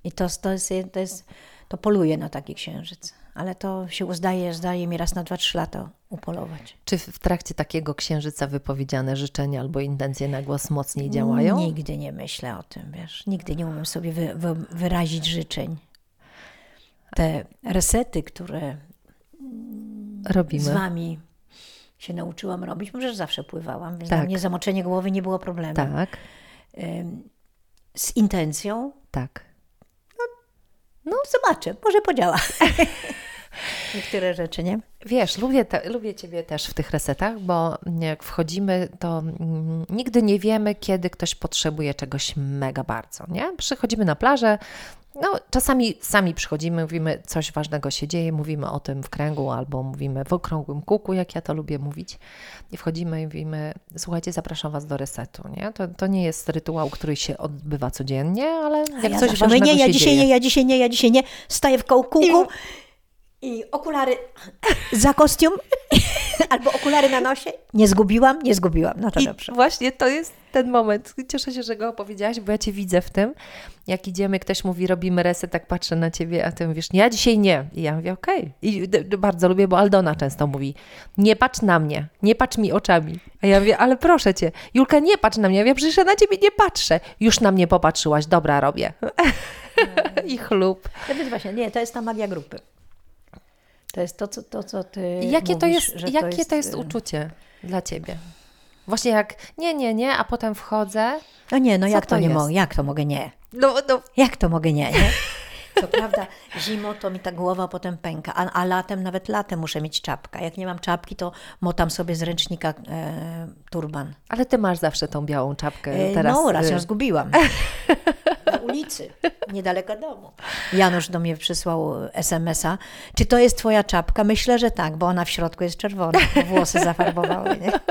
i to, to, jest, to jest, to poluje na taki księżyc. Ale to się zdaje, zdaje mi raz na 2-3 lata upolować. Czy w trakcie takiego księżyca wypowiedziane życzenia albo intencje na głos mocniej działają? Nigdy nie myślę o tym, wiesz. Nigdy nie umiem sobie wy, wy, wyrazić życzeń. Te resety, które Robimy. z wami się nauczyłam robić, może że zawsze pływałam, więc Tak. dla mnie zamoczenie głowy nie było problemem. Tak, Z intencją, tak. no zobaczę, może podziała. Niektóre rzeczy, nie? Wiesz, lubię, te, lubię Ciebie też w tych resetach, bo jak wchodzimy, to mm, nigdy nie wiemy, kiedy ktoś potrzebuje czegoś mega bardzo, nie? Przychodzimy na plażę, no czasami sami przychodzimy, mówimy, coś ważnego się dzieje, mówimy o tym w kręgu albo mówimy w okrągłym kółku, jak ja to lubię mówić. I wchodzimy i mówimy, słuchajcie, zapraszam Was do resetu, nie? To, to nie jest rytuał, który się odbywa codziennie, ale A jak ja coś ważnego nie, ja się dzisiaj dzieje. nie, ja dzisiaj nie, ja dzisiaj nie. Staję w kołku i, I okulary za kostium, albo okulary na nosie. Nie zgubiłam, nie zgubiłam. No to I dobrze. właśnie to jest ten moment. Cieszę się, że go opowiedziałaś, bo ja Cię widzę w tym. Jak idziemy, ktoś mówi, robimy reset, tak patrzę na Ciebie, a Ty mówisz, nie, ja dzisiaj nie. I ja mówię, okej. I d- d- bardzo lubię, bo Aldona często mówi, nie patrz na mnie, nie patrz mi oczami. A ja mówię, ale proszę Cię, Julka, nie patrz na mnie. Ja mówię, przecież ja na Ciebie nie patrzę. Już na mnie popatrzyłaś, dobra, robię. I chlub. No więc właśnie, nie, to jest ta magia grupy. To jest to, co, to, co ty jakie to mówisz, jest, że jakie to jest y, uczucie dla Ciebie? Właśnie jak nie, nie, nie, a potem wchodzę. No nie, no jak to, to nie jest? mogę, jak to mogę nie? No, no Jak to mogę nie, nie? Co prawda, zimą to mi ta głowa potem pęka, a, a latem, nawet latem muszę mieć czapkę. Jak nie mam czapki, to motam sobie z ręcznika e, turban. ale Ty masz zawsze tą białą czapkę E, teraz. no, raz y, ją zgubiłam. Na ulicy, niedaleko domu. Janusz do mnie przysłał SMS-a. Czy to jest twoja czapka? Myślę, że tak, bo ona w środku jest czerwona, włosy zafarbowały. Nie?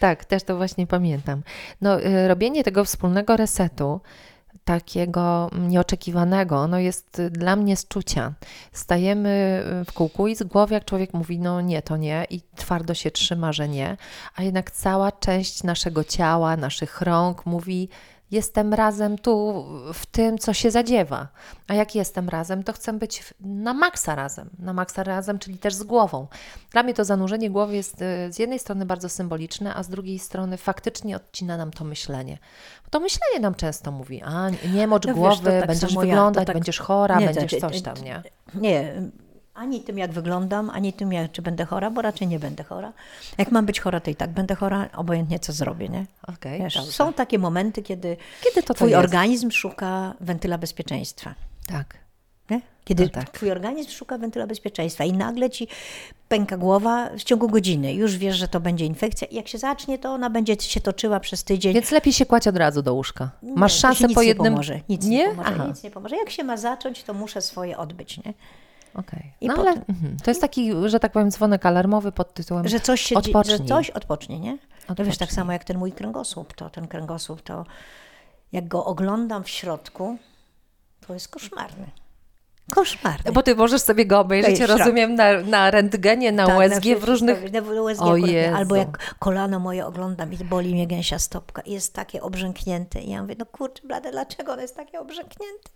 Tak, też to właśnie pamiętam. No, y, robienie tego wspólnego resetu, takiego nieoczekiwanego, ono jest y, dla mnie z czucia. Stajemy y, w kółku i z głowy, jak człowiek mówi, no nie, to nie, i twardo się trzyma, że nie, a jednak cała część naszego ciała, naszych rąk mówi, jestem razem tu w tym, co się zadziewa. A jak jestem razem, to chcę być na maksa razem. Na maksa razem, czyli też z głową. Dla mnie to zanurzenie głowy jest y, z jednej strony bardzo symboliczne, a z drugiej strony faktycznie odcina nam to myślenie. Bo to myślenie nam często mówi, a nie mocz No wiesz, głowy, to tak będziesz ja, wyglądać, tak- będziesz chora, Nie, będziesz coś tam, nie? Nie, ani tym jak wyglądam, ani tym jak, czy będę chora, bo raczej nie będę chora. Jak mam być chora, to i tak będę chora, obojętnie co zrobię, nie? Okej, Wiesz, są takie momenty, kiedy, Kiedy to to twój jest? organizm szuka wentyla bezpieczeństwa. Tak. Nie? Kiedy No tak. twój organizm szuka wentyla bezpieczeństwa i nagle ci pęka głowa w ciągu godziny. Już wiesz, że to będzie infekcja i jak się zacznie, to ona będzie się toczyła przez tydzień. Więc lepiej się kładź od razu do łóżka. Masz Nie, to szansę po nie jednym... pomoże. Nic nie? nie, pomoże. Nic nie pomoże. Jak się ma zacząć, to muszę swoje odbyć. Nie? Okej. I No ale mhm. to jest taki, że tak powiem, dzwonek alarmowy pod tytułem Że coś się dzieje, Odpocznij. że coś odpocznie, nie? No wiesz, tak Odpocznij. samo jak ten mój kręgosłup, to ten kręgosłup, to jak go oglądam w środku, to jest koszmarny. Koszmarny. Bo ty możesz sobie go obejrzeć, rozumiem, na, na rentgenie, na Tak, USG, wszystko- w różnych... na USG O akurat. Albo jak kolano moje oglądam i boli mnie gęsia stopka i jest takie obrzęknięte. I ja mówię, no kurczę blade, dlaczego ono jest takie obrzęknięte?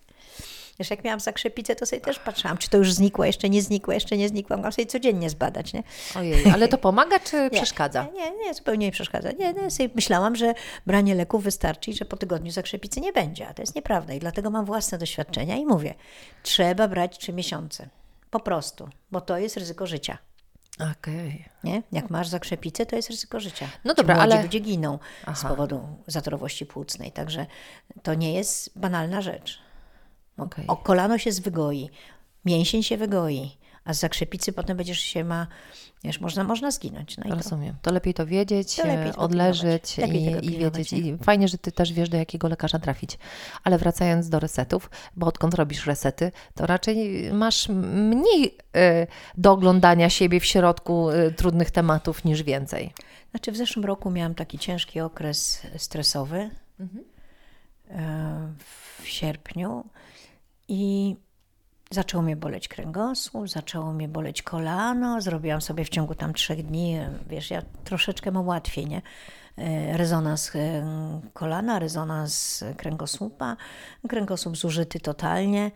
Wiesz, jak miałam zakrzepicę, to sobie też patrzyłam, czy to już znikło, jeszcze nie znikło, jeszcze nie znikło. Mogłam sobie codziennie zbadać, nie? Ojej, ale to pomaga czy Nie, przeszkadza? Nie, nie, nie, zupełnie nie przeszkadza. Nie, nie, sobie myślałam, że branie leków wystarczy i że po tygodniu zakrzepicy nie będzie, a to jest nieprawda i dlatego mam własne doświadczenia i mówię, trzeba brać trzy miesiące. Po prostu, bo to jest ryzyko życia. Okej. Nie? Jak masz zakrzepicę, to jest ryzyko życia. No dobra, ale- ludzie giną z Aha. powodu zatorowości płucnej, także to nie jest banalna rzecz. O, Okej. o kolano się zwygoi, mięsień się wygoi, a z zakrzepicy potem będziesz się ma, wiesz, można, można zginąć. No i to, Rozumiem. To lepiej to wiedzieć, To lepiej e, odleżeć. Lepiej i, i wiedzieć. I fajnie, że ty też wiesz, do jakiego lekarza trafić. Ale wracając do resetów, bo odkąd robisz resety, to raczej masz mniej e, do oglądania siebie w środku e, trudnych tematów niż więcej. Znaczy w zeszłym roku miałam taki ciężki okres stresowy e, w sierpniu i zaczął mnie boleć kręgosłup, zaczęło mnie boleć kolano, zrobiłam sobie w ciągu tam trzech dni, wiesz, ja troszeczkę mam łatwiej, nie? E, Rezonans e, kolana, rezonans kręgosłupa, kręgosłup zużyty totalnie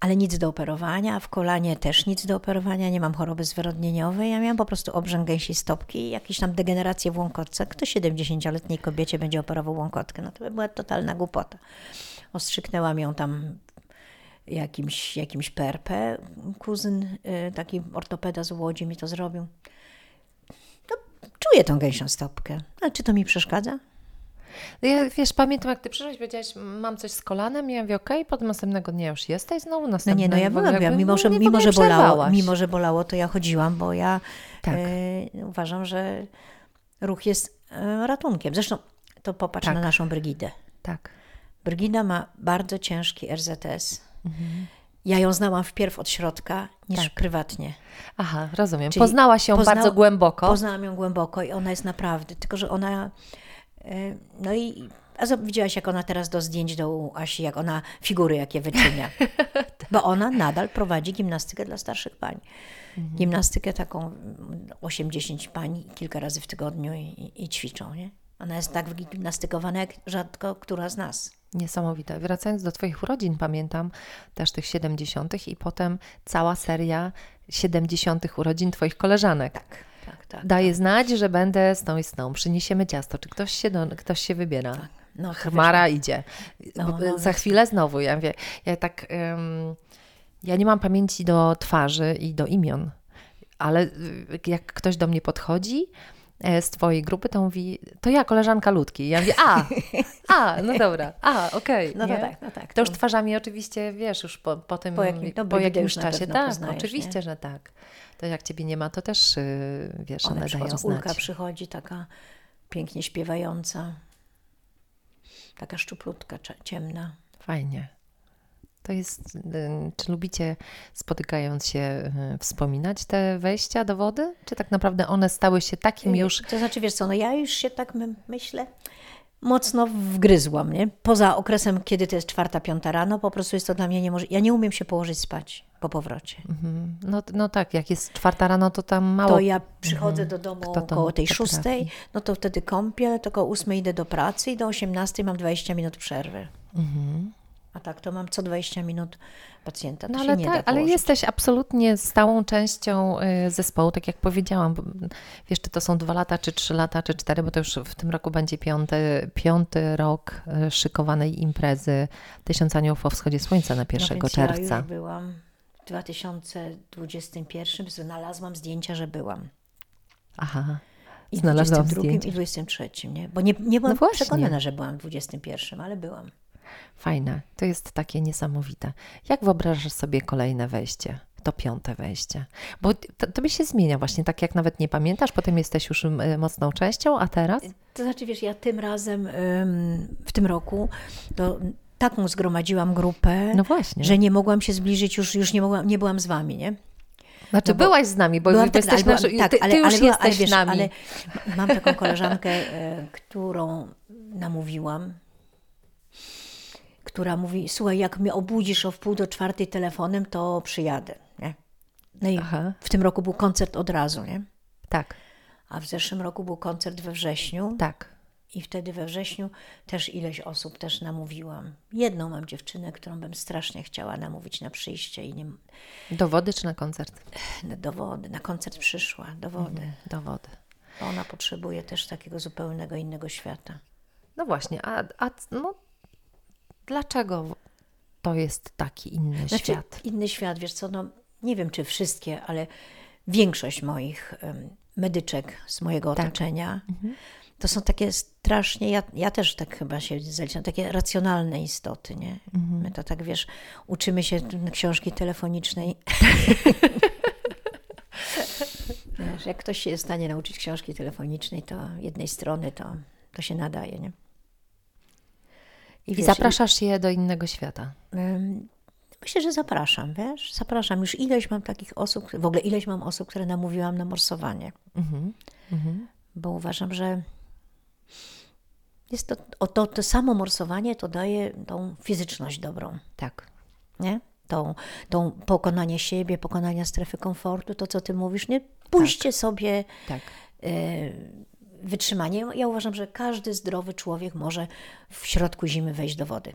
ale nic do operowania, w kolanie też nic do operowania, nie mam choroby zwyrodnieniowej, ja miałam po prostu obrzęk gęsiej stopki jakieś tam degeneracje w łąkotce. Kto 70-letniej kobiecie będzie operował łąkotkę? No to by była totalna głupota. Ostrzyknęłam ją tam jakimś, jakimś perpę. Kuzyn, y, taki ortopeda z Łodzi mi to zrobił. No, czuję tą gęsią stopkę. Ale czy to mi przeszkadza? Ja, wiesz, pamiętam jak ty przyszłaś, powiedziałaś, mam coś z kolanem, i ja mówię, okej, potem następnego dnia już jesteś znowu, No następnego nie, no ja byłam, jakby mimo że, mimo, że bolało, mimo że bolało, to ja chodziłam, bo ja Tak. e, uważam, że ruch jest e, ratunkiem. Zresztą to popatrz Tak. na naszą Brygidę. Tak. Brygida ma bardzo ciężki RZS. Ja ją znałam wpierw od środka niż Mhm. Tak. prywatnie. Aha, rozumiem. Czyli Poznałaś ją pozna- bardzo głęboko. Poznałam ją głęboko i ona jest naprawdę, tylko że ona. e, No i. A widziałaś, jak ona teraz do zdjęć do Asi, jak ona figury jakie wyczynia. Bo ona nadal prowadzi gimnastykę dla starszych pań. Mhm. Gimnastykę taką 8-10 pań kilka razy w tygodniu i, i ćwiczą, nie? Ona jest tak wygimnastykowana jak rzadko która z nas. Niesamowite. Wracając do Twoich urodzin, pamiętam też tych 70. i potem cała seria 70. urodzin Twoich koleżanek. Tak, tak, tak. Daje znać, że będę z tą i z tą. Przyniesiemy ciasto. Czy ktoś się, do, ktoś się wybiera? Tak. No, Chmara idzie. No, no, Za chwilę znowu. Ja mówię, ja tak... ym, ja nie mam pamięci do twarzy i do imion, ale y, jak ktoś do mnie podchodzi z twojej grupy, to mówi, to ja, koleżanka Ludki. Ja mówię, a, a, no dobra, a, okej. No to tak, no tak. To już twarzami oczywiście, wiesz, już po, po tym, Po jakim- no, po jakimś czasie, tak, poznajesz, oczywiście, nie? że tak. To jak Ciebie nie ma, to też, y, wiesz, one, One dają znać. Ulka przychodzi taka pięknie śpiewająca, taka szczuplutka, ciemna. Fajnie. To jest, y, czy lubicie spotykając się y, wspominać te wejścia do wody? Czy tak naprawdę one stały się takim już, To znaczy, wiesz co, no ja już się tak my, myślę, mocno wgryzłam, nie? Poza okresem, kiedy to jest czwarta, piąta rano, po prostu jest to dla mnie niemożliwe. Ja nie umiem się położyć spać po powrocie. Mhm. no, no tak, jak jest czwarta rano, to tam mało. To ja przychodzę do domu około tej szóstej, no to wtedy kąpiel, to koło ósmej idę do pracy i do osiemnastej mam 20 minut przerwy. A tak to mam co 20 minut pacjenta. To No ale nie tak, ale jesteś absolutnie stałą częścią y, zespołu, tak jak powiedziałam. bo, Wiesz, czy to są dwa lata, czy trzy lata, czy cztery, bo to już w tym roku będzie piąty, piąty rok y, szykowanej imprezy Tysiąc Aniołów o wschodzie słońca na 1 no więc Ja czerwca. już byłam w 2021, znalazłam zdjęcia, że byłam. Aha, I w znalazłam 22 zdjęcie. i 23, nie? Bo nie, nie byłam No przekonana, że byłam w 21, ale byłam. Fajne, to jest takie niesamowite. Jak wyobrażasz sobie kolejne wejście? To piąte wejście. Bo to, tobie się zmienia właśnie, tak jak nawet nie pamiętasz, potem jesteś już y, mocną częścią, a teraz? To znaczy, wiesz, ja tym razem, w tym roku, to taką zgromadziłam grupę, No właśnie. że nie mogłam się zbliżyć, już, już nie, mogłam, nie byłam z wami, nie? Znaczy no byłaś z nami, bo Byłam jesteś ale byłam- nasz, ty, ty już była- jesteś wiesz, nami. Ale mam taką koleżankę, e, którą namówiłam, która mówi, słuchaj, jak mnie obudzisz o wpół do czwartej telefonem, to przyjadę, nie? No i Aha. w tym roku był koncert od razu, nie? Tak, A w zeszłym roku był koncert we wrześniu tak. i wtedy we wrześniu też ileś osób też namówiłam. Jedną mam dziewczynę, którą bym strasznie chciała namówić na przyjście i nie, Do wody czy na koncert? do wody. Na koncert przyszła, do wody. Do wody. Bo Ona potrzebuje też takiego zupełnego innego świata. No właśnie, a, a no, dlaczego to jest taki inny Znaczy, świat? Inny świat, wiesz co, no nie wiem czy wszystkie, ale większość moich medyczek z mojego Tak. otoczenia to są takie strasznie, ja, ja też tak chyba się zaliczam, takie racjonalne istoty, nie? Mhm. My to tak, wiesz, uczymy się książki telefonicznej. wiesz, jak ktoś się jest w stanie nauczyć książki telefonicznej, to jednej strony to, to się nadaje, nie? I wiesz, zapraszasz je do innego świata. Ym, Myślę, że zapraszam, wiesz? Zapraszam. Już ileś mam takich osób, w ogóle ileś mam osób, które namówiłam na morsowanie, Mhm. bo uważam, że jest to, o to, to samo morsowanie to daje tą fizyczność dobrą, Tak. nie? Tą, tą pokonanie siebie, pokonanie strefy komfortu, to co ty mówisz, nie? Pójście sobie Tak. e, wytrzymanie. Ja uważam, że każdy zdrowy człowiek może w środku zimy wejść do wody.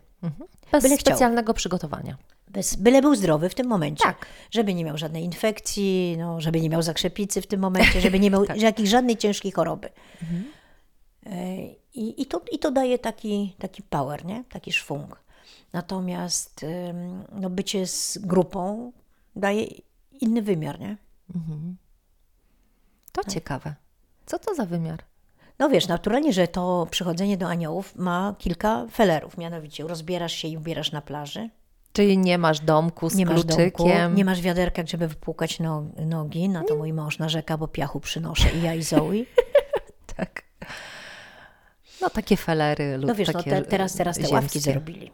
Bez Byle chciał. specjalnego przygotowania. Bez, byle był zdrowy w tym momencie. Tak. Żeby nie miał żadnej infekcji, no, żeby nie miał zakrzepicy w tym momencie, żeby nie miał jakiejś żadnej ciężkiej choroby. E, I, i, to, I to daje taki, taki power, nie? taki szwung. Natomiast no, bycie z grupą daje inny wymiar. Nie? To ciekawe. Co to za wymiar? No wiesz, naturalnie, że to przychodzenie do aniołów ma kilka felerów. Mianowicie rozbierasz się i ubierasz na plaży. Czyli nie masz domku z Nie masz kluczykiem. domku, nie masz wiaderka, żeby wypłukać no, nogi. Na to mój mąż narzeka, bo piachu przynoszę i ja i Zoe. Tak. No takie felery lub No wiesz, no takie te, teraz, teraz te ławki zrobili.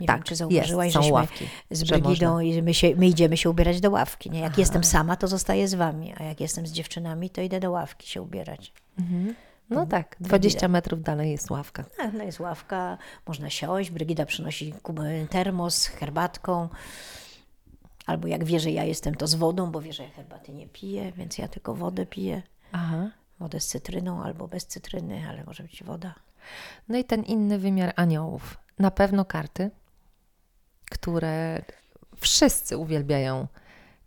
Nie Tak, wiem, czy zauważyłaś, jest, są żeśmy ławki, z że Brygidą i my, się, my idziemy się ubierać do ławki. Nie? Jak jestem sama, to zostaję z wami, a jak jestem z dziewczynami, to idę do ławki się ubierać. No tak, 20 metrów dalej jest ławka. No jest ławka, można siąść, Brygida przynosi kubę- termos z herbatką. Albo jak wie, że ja jestem, to z wodą, bo wie, że ja herbaty nie piję, więc ja tylko wodę piję. Aha. Wodę z cytryną albo bez cytryny, ale może być woda. No i ten inny wymiar aniołów. Na pewno karty, które wszyscy uwielbiają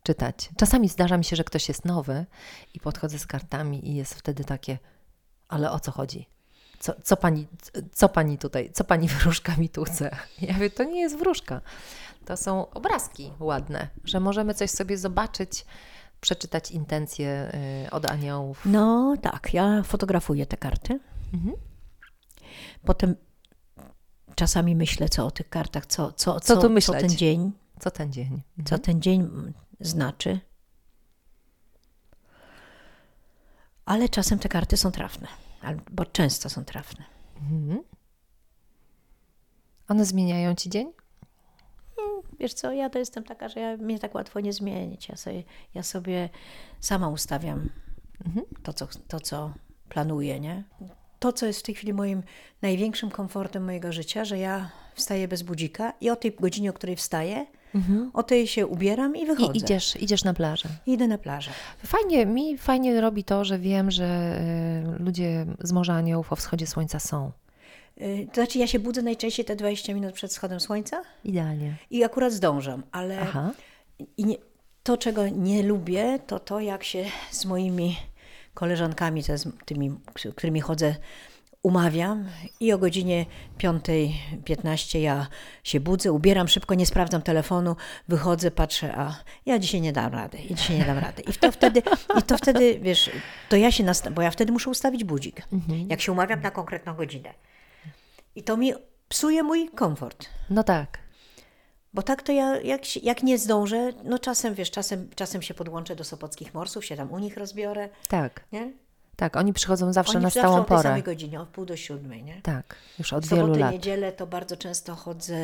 czytać. Czasami zdarza mi się, że ktoś jest nowy i podchodzę z kartami i jest wtedy takie, ale o co chodzi? Co, co, pani, co pani tutaj, co pani wróżka mi tu chce? Ja mówię, to nie jest wróżka. To są obrazki ładne, że możemy coś sobie zobaczyć, przeczytać intencje y, od aniołów. No tak, ja fotografuję te karty. Mhm. Potem czasami myślę, co o tych kartach, co, co, Co tu co myśleć? ten dzień, Co ten dzień? co ten dzień znaczy. Ale czasem te karty są trafne, albo często są trafne. Mhm. One zmieniają ci dzień? Wiesz co, ja to jestem taka, że ja, mnie tak łatwo nie zmienić. Ja sobie, ja sobie sama ustawiam Mhm. to, co, to, co planuję, nie? To, co jest w tej chwili moim największym komfortem mojego życia, że ja wstaję bez budzika i o tej godzinie, o której wstaję, o tej się ubieram i wychodzę. I idziesz, idziesz na plażę. Idę na plażę. Fajnie, mi fajnie robi to, że wiem, że y, ludzie z Morza Aniołów o wschodzie słońca są. Y, To znaczy, ja się budzę najczęściej te 20 minut przed wschodem słońca Idealnie. i akurat zdążam, ale Aha. i nie, to, czego nie lubię, to to, jak się z moimi koleżankami, jest tymi, z którymi chodzę, umawiam i o godzinie 5.15 ja się budzę, ubieram szybko, nie sprawdzam telefonu, wychodzę, patrzę, a ja dzisiaj nie dam rady, i dzisiaj nie dam rady. I to wtedy, i to wtedy wiesz, to ja się, nasta- bo ja wtedy muszę ustawić budzik, jak się umawiam na konkretną godzinę. I to mi psuje mój komfort. No tak. Bo tak to ja, jak, jak nie zdążę, no czasem, wiesz, czasem, czasem się podłączę do Sopockich Morsów, się tam u nich rozbiorę, Tak. nie? Tak, oni przychodzą zawsze Oni na zawsze stałą o tej porę. samej godzinie, o pół do siódmej, nie? Tak, już od W wielu lat. niedzielę to bardzo często chodzę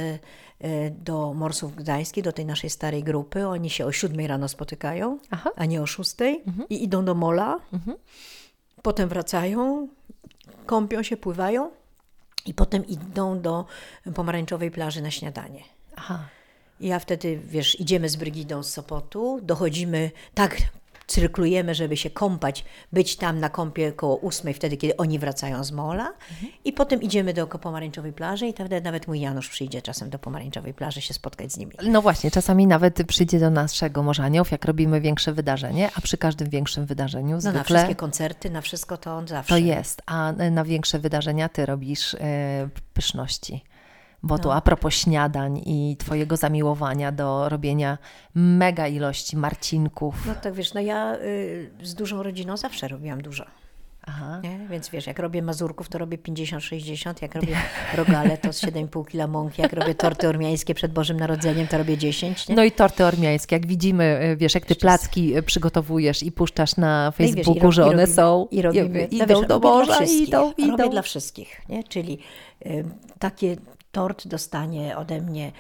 e, do Morsów Gdańskich, do tej naszej starej grupy. Oni się o siódmej rano spotykają, Aha. a nie o szóstej i idą do mola. Potem wracają, kąpią się, pływają i potem idą do pomarańczowej plaży na śniadanie. Aha. Ja wtedy, wiesz, idziemy z Brygidą z Sopotu, dochodzimy, tak cyrklujemy, żeby się kąpać, być tam na kąpie koło ósmej, wtedy, kiedy oni wracają z mola i potem idziemy do pomarańczowej plaży i wtedy nawet mój Janusz przyjdzie czasem do pomarańczowej plaży się spotkać z nimi. No właśnie, czasami nawet przyjdzie do naszego Morza Aniołów, jak robimy większe wydarzenie, a przy każdym większym wydarzeniu No na zwykle wszystkie koncerty, na wszystko to on zawsze. to jest, a na większe wydarzenia ty robisz e, pyszności. Bo No. tu a propos śniadań i twojego zamiłowania do robienia mega ilości marcinków. No tak wiesz, no ja y, z dużą rodziną zawsze robiłam dużo. Aha. Nie? Więc wiesz, jak robię mazurków, to robię 50-60, jak robię rogale, to z 7,5 kg mąki, jak robię torty ormiańskie przed Bożym Narodzeniem, to robię 10. Nie? No i torty ormiańskie, jak widzimy, e, wiesz, jak ty placki e, przygotowujesz i puszczasz na No i wiesz, Facebooku, i ro- że i one robimy, są, i robimy, idą no wiesz, do morza, wszystkich, idą, idą. Robię dla wszystkich, nie? czyli y, takie tort dostanie ode mnie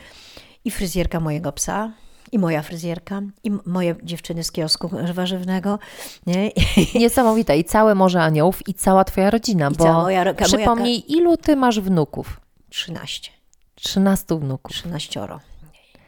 i fryzjerka mojego psa, i moja fryzjerka, i moje dziewczyny z kiosku warzywnego, nie? Niesamowite. I całe Morze Aniołów i cała twoja rodzina, I bo moja moja przypomnij, ilu ty masz wnuków? 13, 13 wnuków. 13.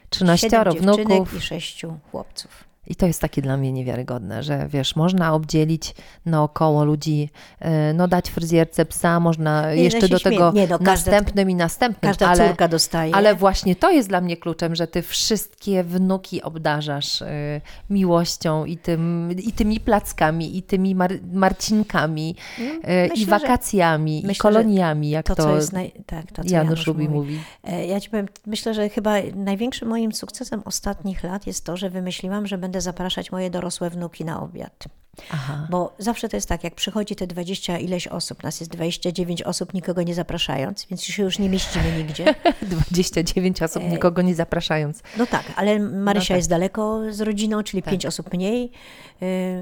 13 Siedem dziewczynek wnuków. i sześciu chłopców. I to jest takie dla mnie niewiarygodne, że wiesz, można obdzielić naokoło ludzi, e, no dać fryzjerce psa, można Nie, jeszcze no się do tego. Nie, no, każda- następnym i następnym, Każda ale, córka dostaje. ale właśnie to jest dla mnie kluczem, że ty wszystkie wnuki obdarzasz e, miłością i, tym, i tymi plackami, i tymi mar, marcinkami, i Mm, myślę, że- wakacjami, i myślę, że koloniami, jak to, to, co jest naj... tak, to, co Janusz lubi mówić. E, Ja ci powiem, myślę, że chyba największym moim sukcesem ostatnich lat jest to, że wymyśliłam, że będę zapraszać moje dorosłe wnuki na obiad. Aha. Bo zawsze to jest tak, jak przychodzi te 20 ileś osób, nas jest 29 osób, nikogo nie zapraszając, więc się już nie mieścimy nigdzie. 29 osób, nikogo nie zapraszając. No tak, ale Marysia No tak. jest daleko z rodziną, czyli pięć osób mniej.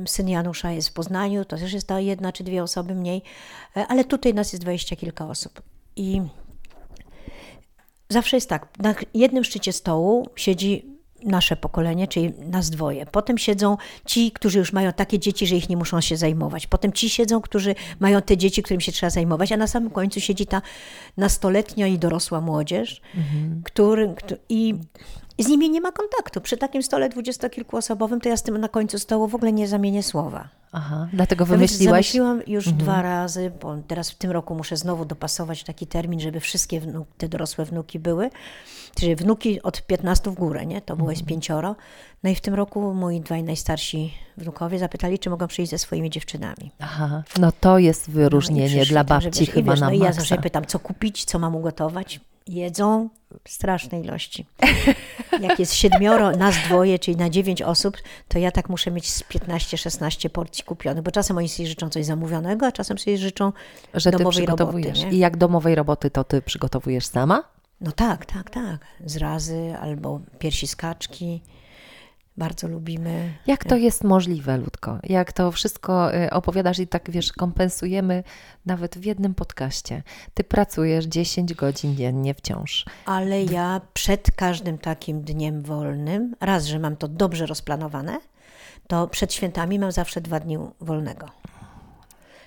Syn Janusza jest w Poznaniu, to też jest ta jedna czy dwie osoby mniej, E, ale tutaj nas jest dwadzieścia kilka osób. I zawsze jest tak, na jednym szczycie stołu siedzi nasze pokolenie, czyli nas dwoje. Potem siedzą ci, którzy już mają takie dzieci, że ich nie muszą się zajmować. Potem ci siedzą, którzy mają te dzieci, którym się trzeba zajmować, a na samym końcu siedzi ta nastoletnia i dorosła młodzież, który, któ- i z nimi nie ma kontaktu. Przy takim stole dwudziestokilkuosobowym to ja z tym na końcu stołu w ogóle nie zamienię słowa. Aha, dlatego Nawet wymyśliłaś? Zamyśliłam już dwa razy, bo teraz w tym roku muszę znowu dopasować taki termin, żeby wszystkie wnu- te dorosłe wnuki były. Czyli wnuki od 15 w górę, nie? To było jest pięcioro. No i w tym roku moi dwaj najstarsi wnukowie zapytali, czy mogą przyjść ze swoimi dziewczynami. Aha, no to jest No wyróżnienie przyszli, dla babci wiesz, i chyba wiesz, na No i ja maksa. zawsze pytam, co kupić, co mam ugotować. Jedzą w strasznej ilości. Jak jest siedmioro, nas dwoje, czyli na dziewięć osób, to ja tak muszę mieć z 15-16 porcji kupionych, bo czasem oni sobie życzą coś zamówionego, a czasem sobie życzą że ty domowej roboty. przygotowujesz. Nie? I jak domowej roboty to ty przygotowujesz sama? No tak, tak, tak. Zrazy albo piersi z kaczki. Bardzo lubimy. Jak to jest możliwe, Ludko? Jak to wszystko y, opowiadasz i tak, wiesz, kompensujemy nawet w jednym podcaście. Ty pracujesz 10 godzin dziennie wciąż. Ale ja przed każdym takim dniem wolnym, raz, że mam to dobrze rozplanowane, to przed świętami mam zawsze dwa dni wolnego.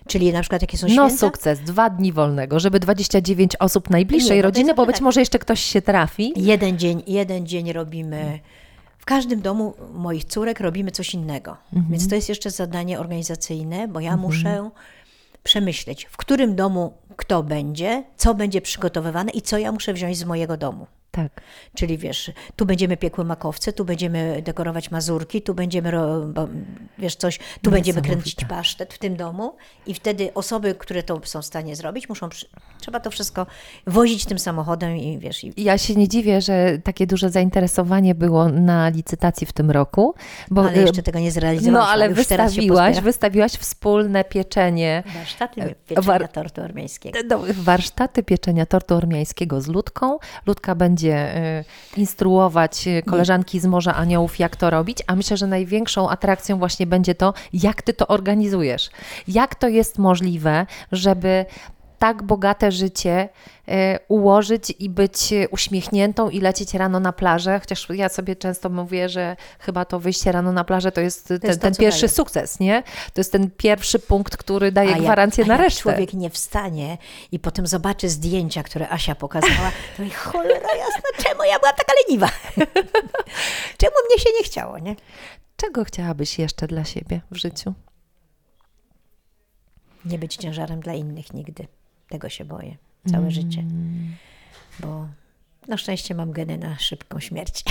Czyli na przykład jakie są No święta? sukces, dwa dni wolnego, żeby 29 osób najbliższej Nie, no rodziny, bo być tak. może jeszcze ktoś się trafi. Jeden dzień, jeden dzień robimy. W każdym domu moich córek robimy coś innego. Mhm. Więc to jest jeszcze zadanie organizacyjne, bo ja muszę przemyśleć, w którym domu kto będzie, co będzie przygotowywane i co ja muszę wziąć z mojego domu. Tak. Czyli wiesz, tu będziemy piekły makowce, tu będziemy dekorować mazurki, tu będziemy, wiesz, coś, tu będziemy kręcić pasztet w tym domu i wtedy osoby, które to są w stanie zrobić, muszą. Trzeba to wszystko wozić tym samochodem i wiesz, i Ja się nie dziwię, że takie duże zainteresowanie było na licytacji w tym roku, bo ale jeszcze tego nie zrealizowałam. no ale wystawiłaś, wystawiłaś wspólne pieczenie, warsztaty pieczenia war- tortu ormiańskiego. do, warsztaty pieczenia tortu ormiańskiego z Ludką. Ludka będzie y, instruować y, koleżanki z Morza Aniołów, jak to robić, a myślę, że największą atrakcją właśnie będzie to, jak ty to organizujesz. Jak to jest możliwe, żeby tak bogate życie y, ułożyć i być uśmiechniętą i lecieć rano na plażę, chociaż ja sobie często mówię, że chyba to wyjście rano na plażę to jest, ten, jest to, ten pierwszy daje. sukces, nie? To jest ten pierwszy punkt, który daje jak- gwarancję a na jak resztę. człowiek nie wstanie i potem zobaczy zdjęcia, które Asia pokazała, to mówi, cholera jasna, czemu ja byłam taka leniwa? czemu mnie się nie chciało, nie? Czego chciałabyś jeszcze dla siebie w życiu? Nie być ciężarem dla innych nigdy. Tego się boję całe życie. Bo na szczęście mam geny na szybką śmierć.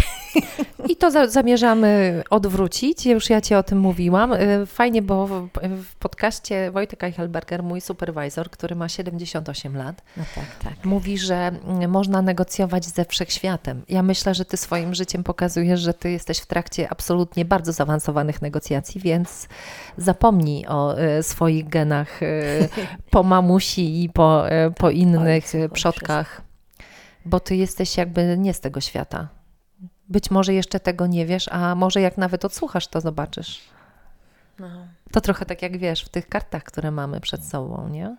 I to za zamierzamy odwrócić. Już ja Ci o tym mówiłam. Y, Fajnie, bo w, w podcaście Wojtek Eichelberger, mój supervisor, który ma 78 lat, No tak, tak. mówi, że mm, można negocjować ze wszechświatem. Ja myślę, że Ty swoim życiem pokazujesz, że Ty jesteś w trakcie absolutnie bardzo zaawansowanych negocjacji, więc zapomnij o y, swoich genach y, po mamusi i po, po innych Ojcu, przodkach, bo Ty jesteś jakby nie z tego świata. Być może jeszcze tego nie wiesz, a może jak nawet odsłuchasz, to zobaczysz. No. To trochę tak jak wiesz, w tych kartach, które mamy przed sobą, nie?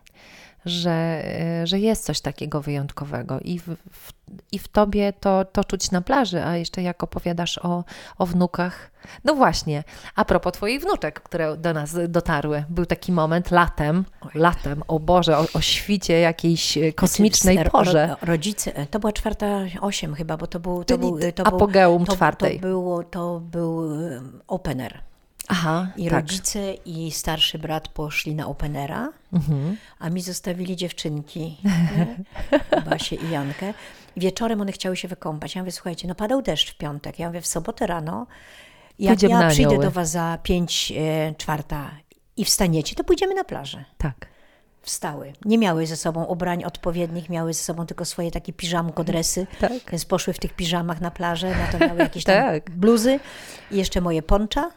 Że, y, że jest coś takiego wyjątkowego i w, w, i w tobie to, to czuć na plaży, a jeszcze jak opowiadasz o, o wnukach. No właśnie, a propos twoich wnuczek, które do nas dotarły. Był taki moment latem, latem, o Boże, o, o świcie jakiejś y, kosmicznej Znaczy, porze. ro- Rodzice, to była czwarta osiem chyba, bo to był, to Czyli był, to apogeum był, to, czwartej. To, było, to był opener. Aha, I tak. rodzice i starszy brat poszli na openera, Mhm. a mi zostawili dziewczynki? Basię i Jankę. Wieczorem one chciały się wykąpać. Ja mówię, słuchajcie, no padał deszcz w piątek. Ja mówię, w sobotę rano, jak Pójdziemy na ja przyjdę do was za pięć, e, czwarta i wstaniecie, to pójdziemy na plażę. Tak. Wstały. Nie miały ze sobą ubrań odpowiednich, miały ze sobą tylko swoje takie piżamko, dresy. Tak. Więc poszły w tych piżamach na plażę, no to miały jakieś tam Tak. bluzy i jeszcze moje poncza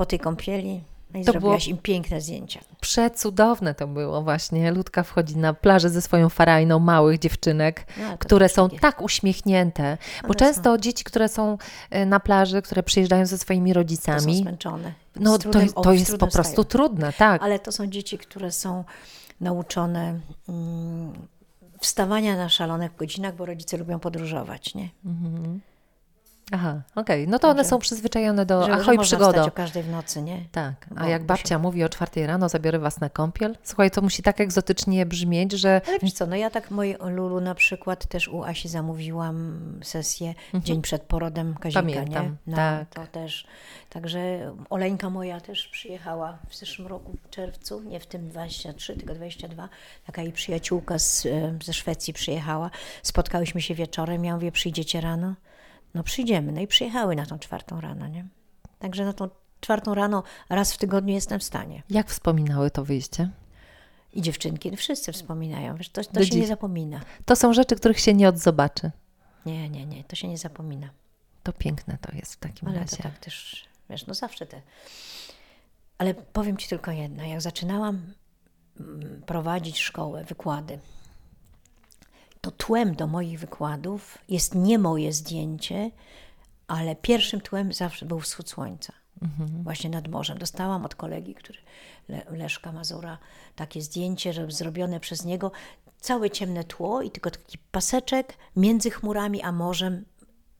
po tej kąpieli. No i To zrobiłaś było- im piękne zdjęcia. Przecudowne to było właśnie. Ludka wchodzi na plażę ze swoją farajną małych dziewczynek, No, to które są takie- tak uśmiechnięte. Bo One często dzieci, które są e, na plaży, które przyjeżdżają ze swoimi To są rodzicami, zmęczone. no to, trudem- to z jest po prostu wstają. trudne, tak. Ale to są dzieci, które są nauczone mm, wstawania na szalonych godzinach, bo rodzice lubią podróżować, nie? Aha, okej. No to one są przyzwyczajone do Że, że ahoj można przygodo. wstać o każdej w nocy, nie? Tak, a Bo jak babcia mówi o czwartej rano, zabiorę was na kąpiel. Słuchaj, to musi tak egzotycznie brzmieć, że Ale wiesz co, no ja tak mojej Lulu na przykład też u Asi zamówiłam sesję dzień przed porodem Kazika, Mhm. Pamiętam, nie? No, tak. to też. Także Oleńka moja też przyjechała w zeszłym roku w czerwcu, nie w tym 23, tylko 22. Taka jej przyjaciółka z, e, ze Szwecji przyjechała. Spotkałyśmy się wieczorem, ja mówię, przyjdziecie rano? No przyjdziemy. No i przyjechały na tą czwartą rano, nie? Także na tą czwartą rano raz w tygodniu jestem w stanie. jak wspominały to wyjście? I dziewczynki, no wszyscy wspominają, wiesz, to, to się nie zapomina. To są rzeczy, których się nie odzobaczy. Nie, nie, nie, to się nie zapomina. To piękne to jest w takim Ale razie. to tak też, wiesz, no zawsze te. Ale powiem Ci tylko jedno. Jak zaczynałam mm, prowadzić szkołę, wykłady, to tłem do moich wykładów jest nie moje zdjęcie, ale pierwszym tłem zawsze był wschód słońca. Właśnie nad morzem. Dostałam od kolegi, który, Le, Leszka Mazura, takie zdjęcie, że zrobione przez niego. Całe ciemne tło i tylko taki paseczek między chmurami a morzem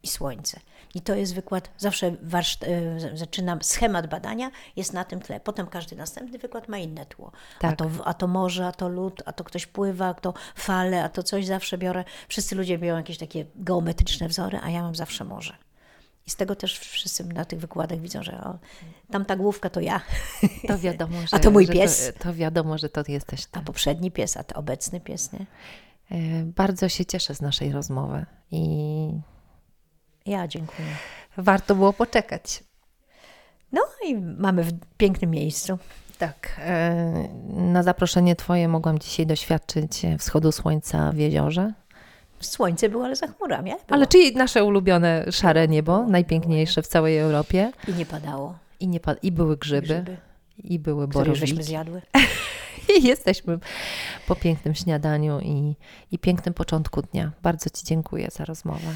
i słońce. I to jest wykład, zawsze warszt- y, zaczynam, schemat badania jest na tym tle. Potem każdy następny wykład ma inne tło. A, Tak. to, w- a to morze, a to lód, a to ktoś pływa, a to fale, a to coś zawsze biorę. Wszyscy ludzie biorą jakieś takie geometryczne wzory, a ja mam zawsze morze. I z tego też wszyscy na tych wykładach widzą, że o, tamta główka to ja, To wiadomo, że, A to mój pies. To, to wiadomo, że to jesteś ty. a poprzedni pies, a to obecny pies, nie? E, Bardzo się cieszę z naszej rozmowy i Ja dziękuję. warto było poczekać. No i mamy w pięknym miejscu. Tak. e, Na zaproszenie Twoje mogłam dzisiaj doświadczyć wschodu słońca w jeziorze. Słońce było, ale za chmurami, ale, było. Ale czyli nasze ulubione szare niebo, najpiękniejsze w całej Europie. I nie padało. I, nie pad- I były grzyby, Grzyby, i były już żeśmy borowiki. zjadły. I jesteśmy po pięknym śniadaniu i, i pięknym początku dnia. Bardzo Ci dziękuję za rozmowę.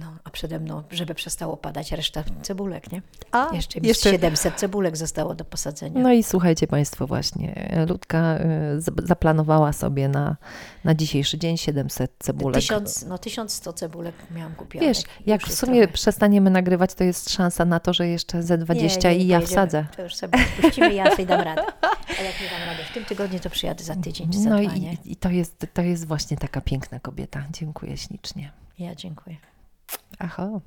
No, a przede mną, żeby przestało padać reszta cebulek, nie? A, Jeszcze, jeszcze- 700 cebulek zostało do posadzenia. No i słuchajcie Państwo właśnie, Ludka z- zaplanowała sobie na, na dzisiejszy dzień 700 cebulek. Tysiąc, no 1100 cebulek miałam kupione. Wiesz, jak w sumie przestaniemy nagrywać, to jest szansa na to, że jeszcze ze 20 i ja wsadzę. To już sobie puścimy, ja sobie dam radę. A jak nie dam rady w tym tygodniu, to przyjadę za tydzień czy za No dwa, nie? i, i to, jest, to jest właśnie taka piękna kobieta. Dziękuję ślicznie. Ja dziękuję. Aha.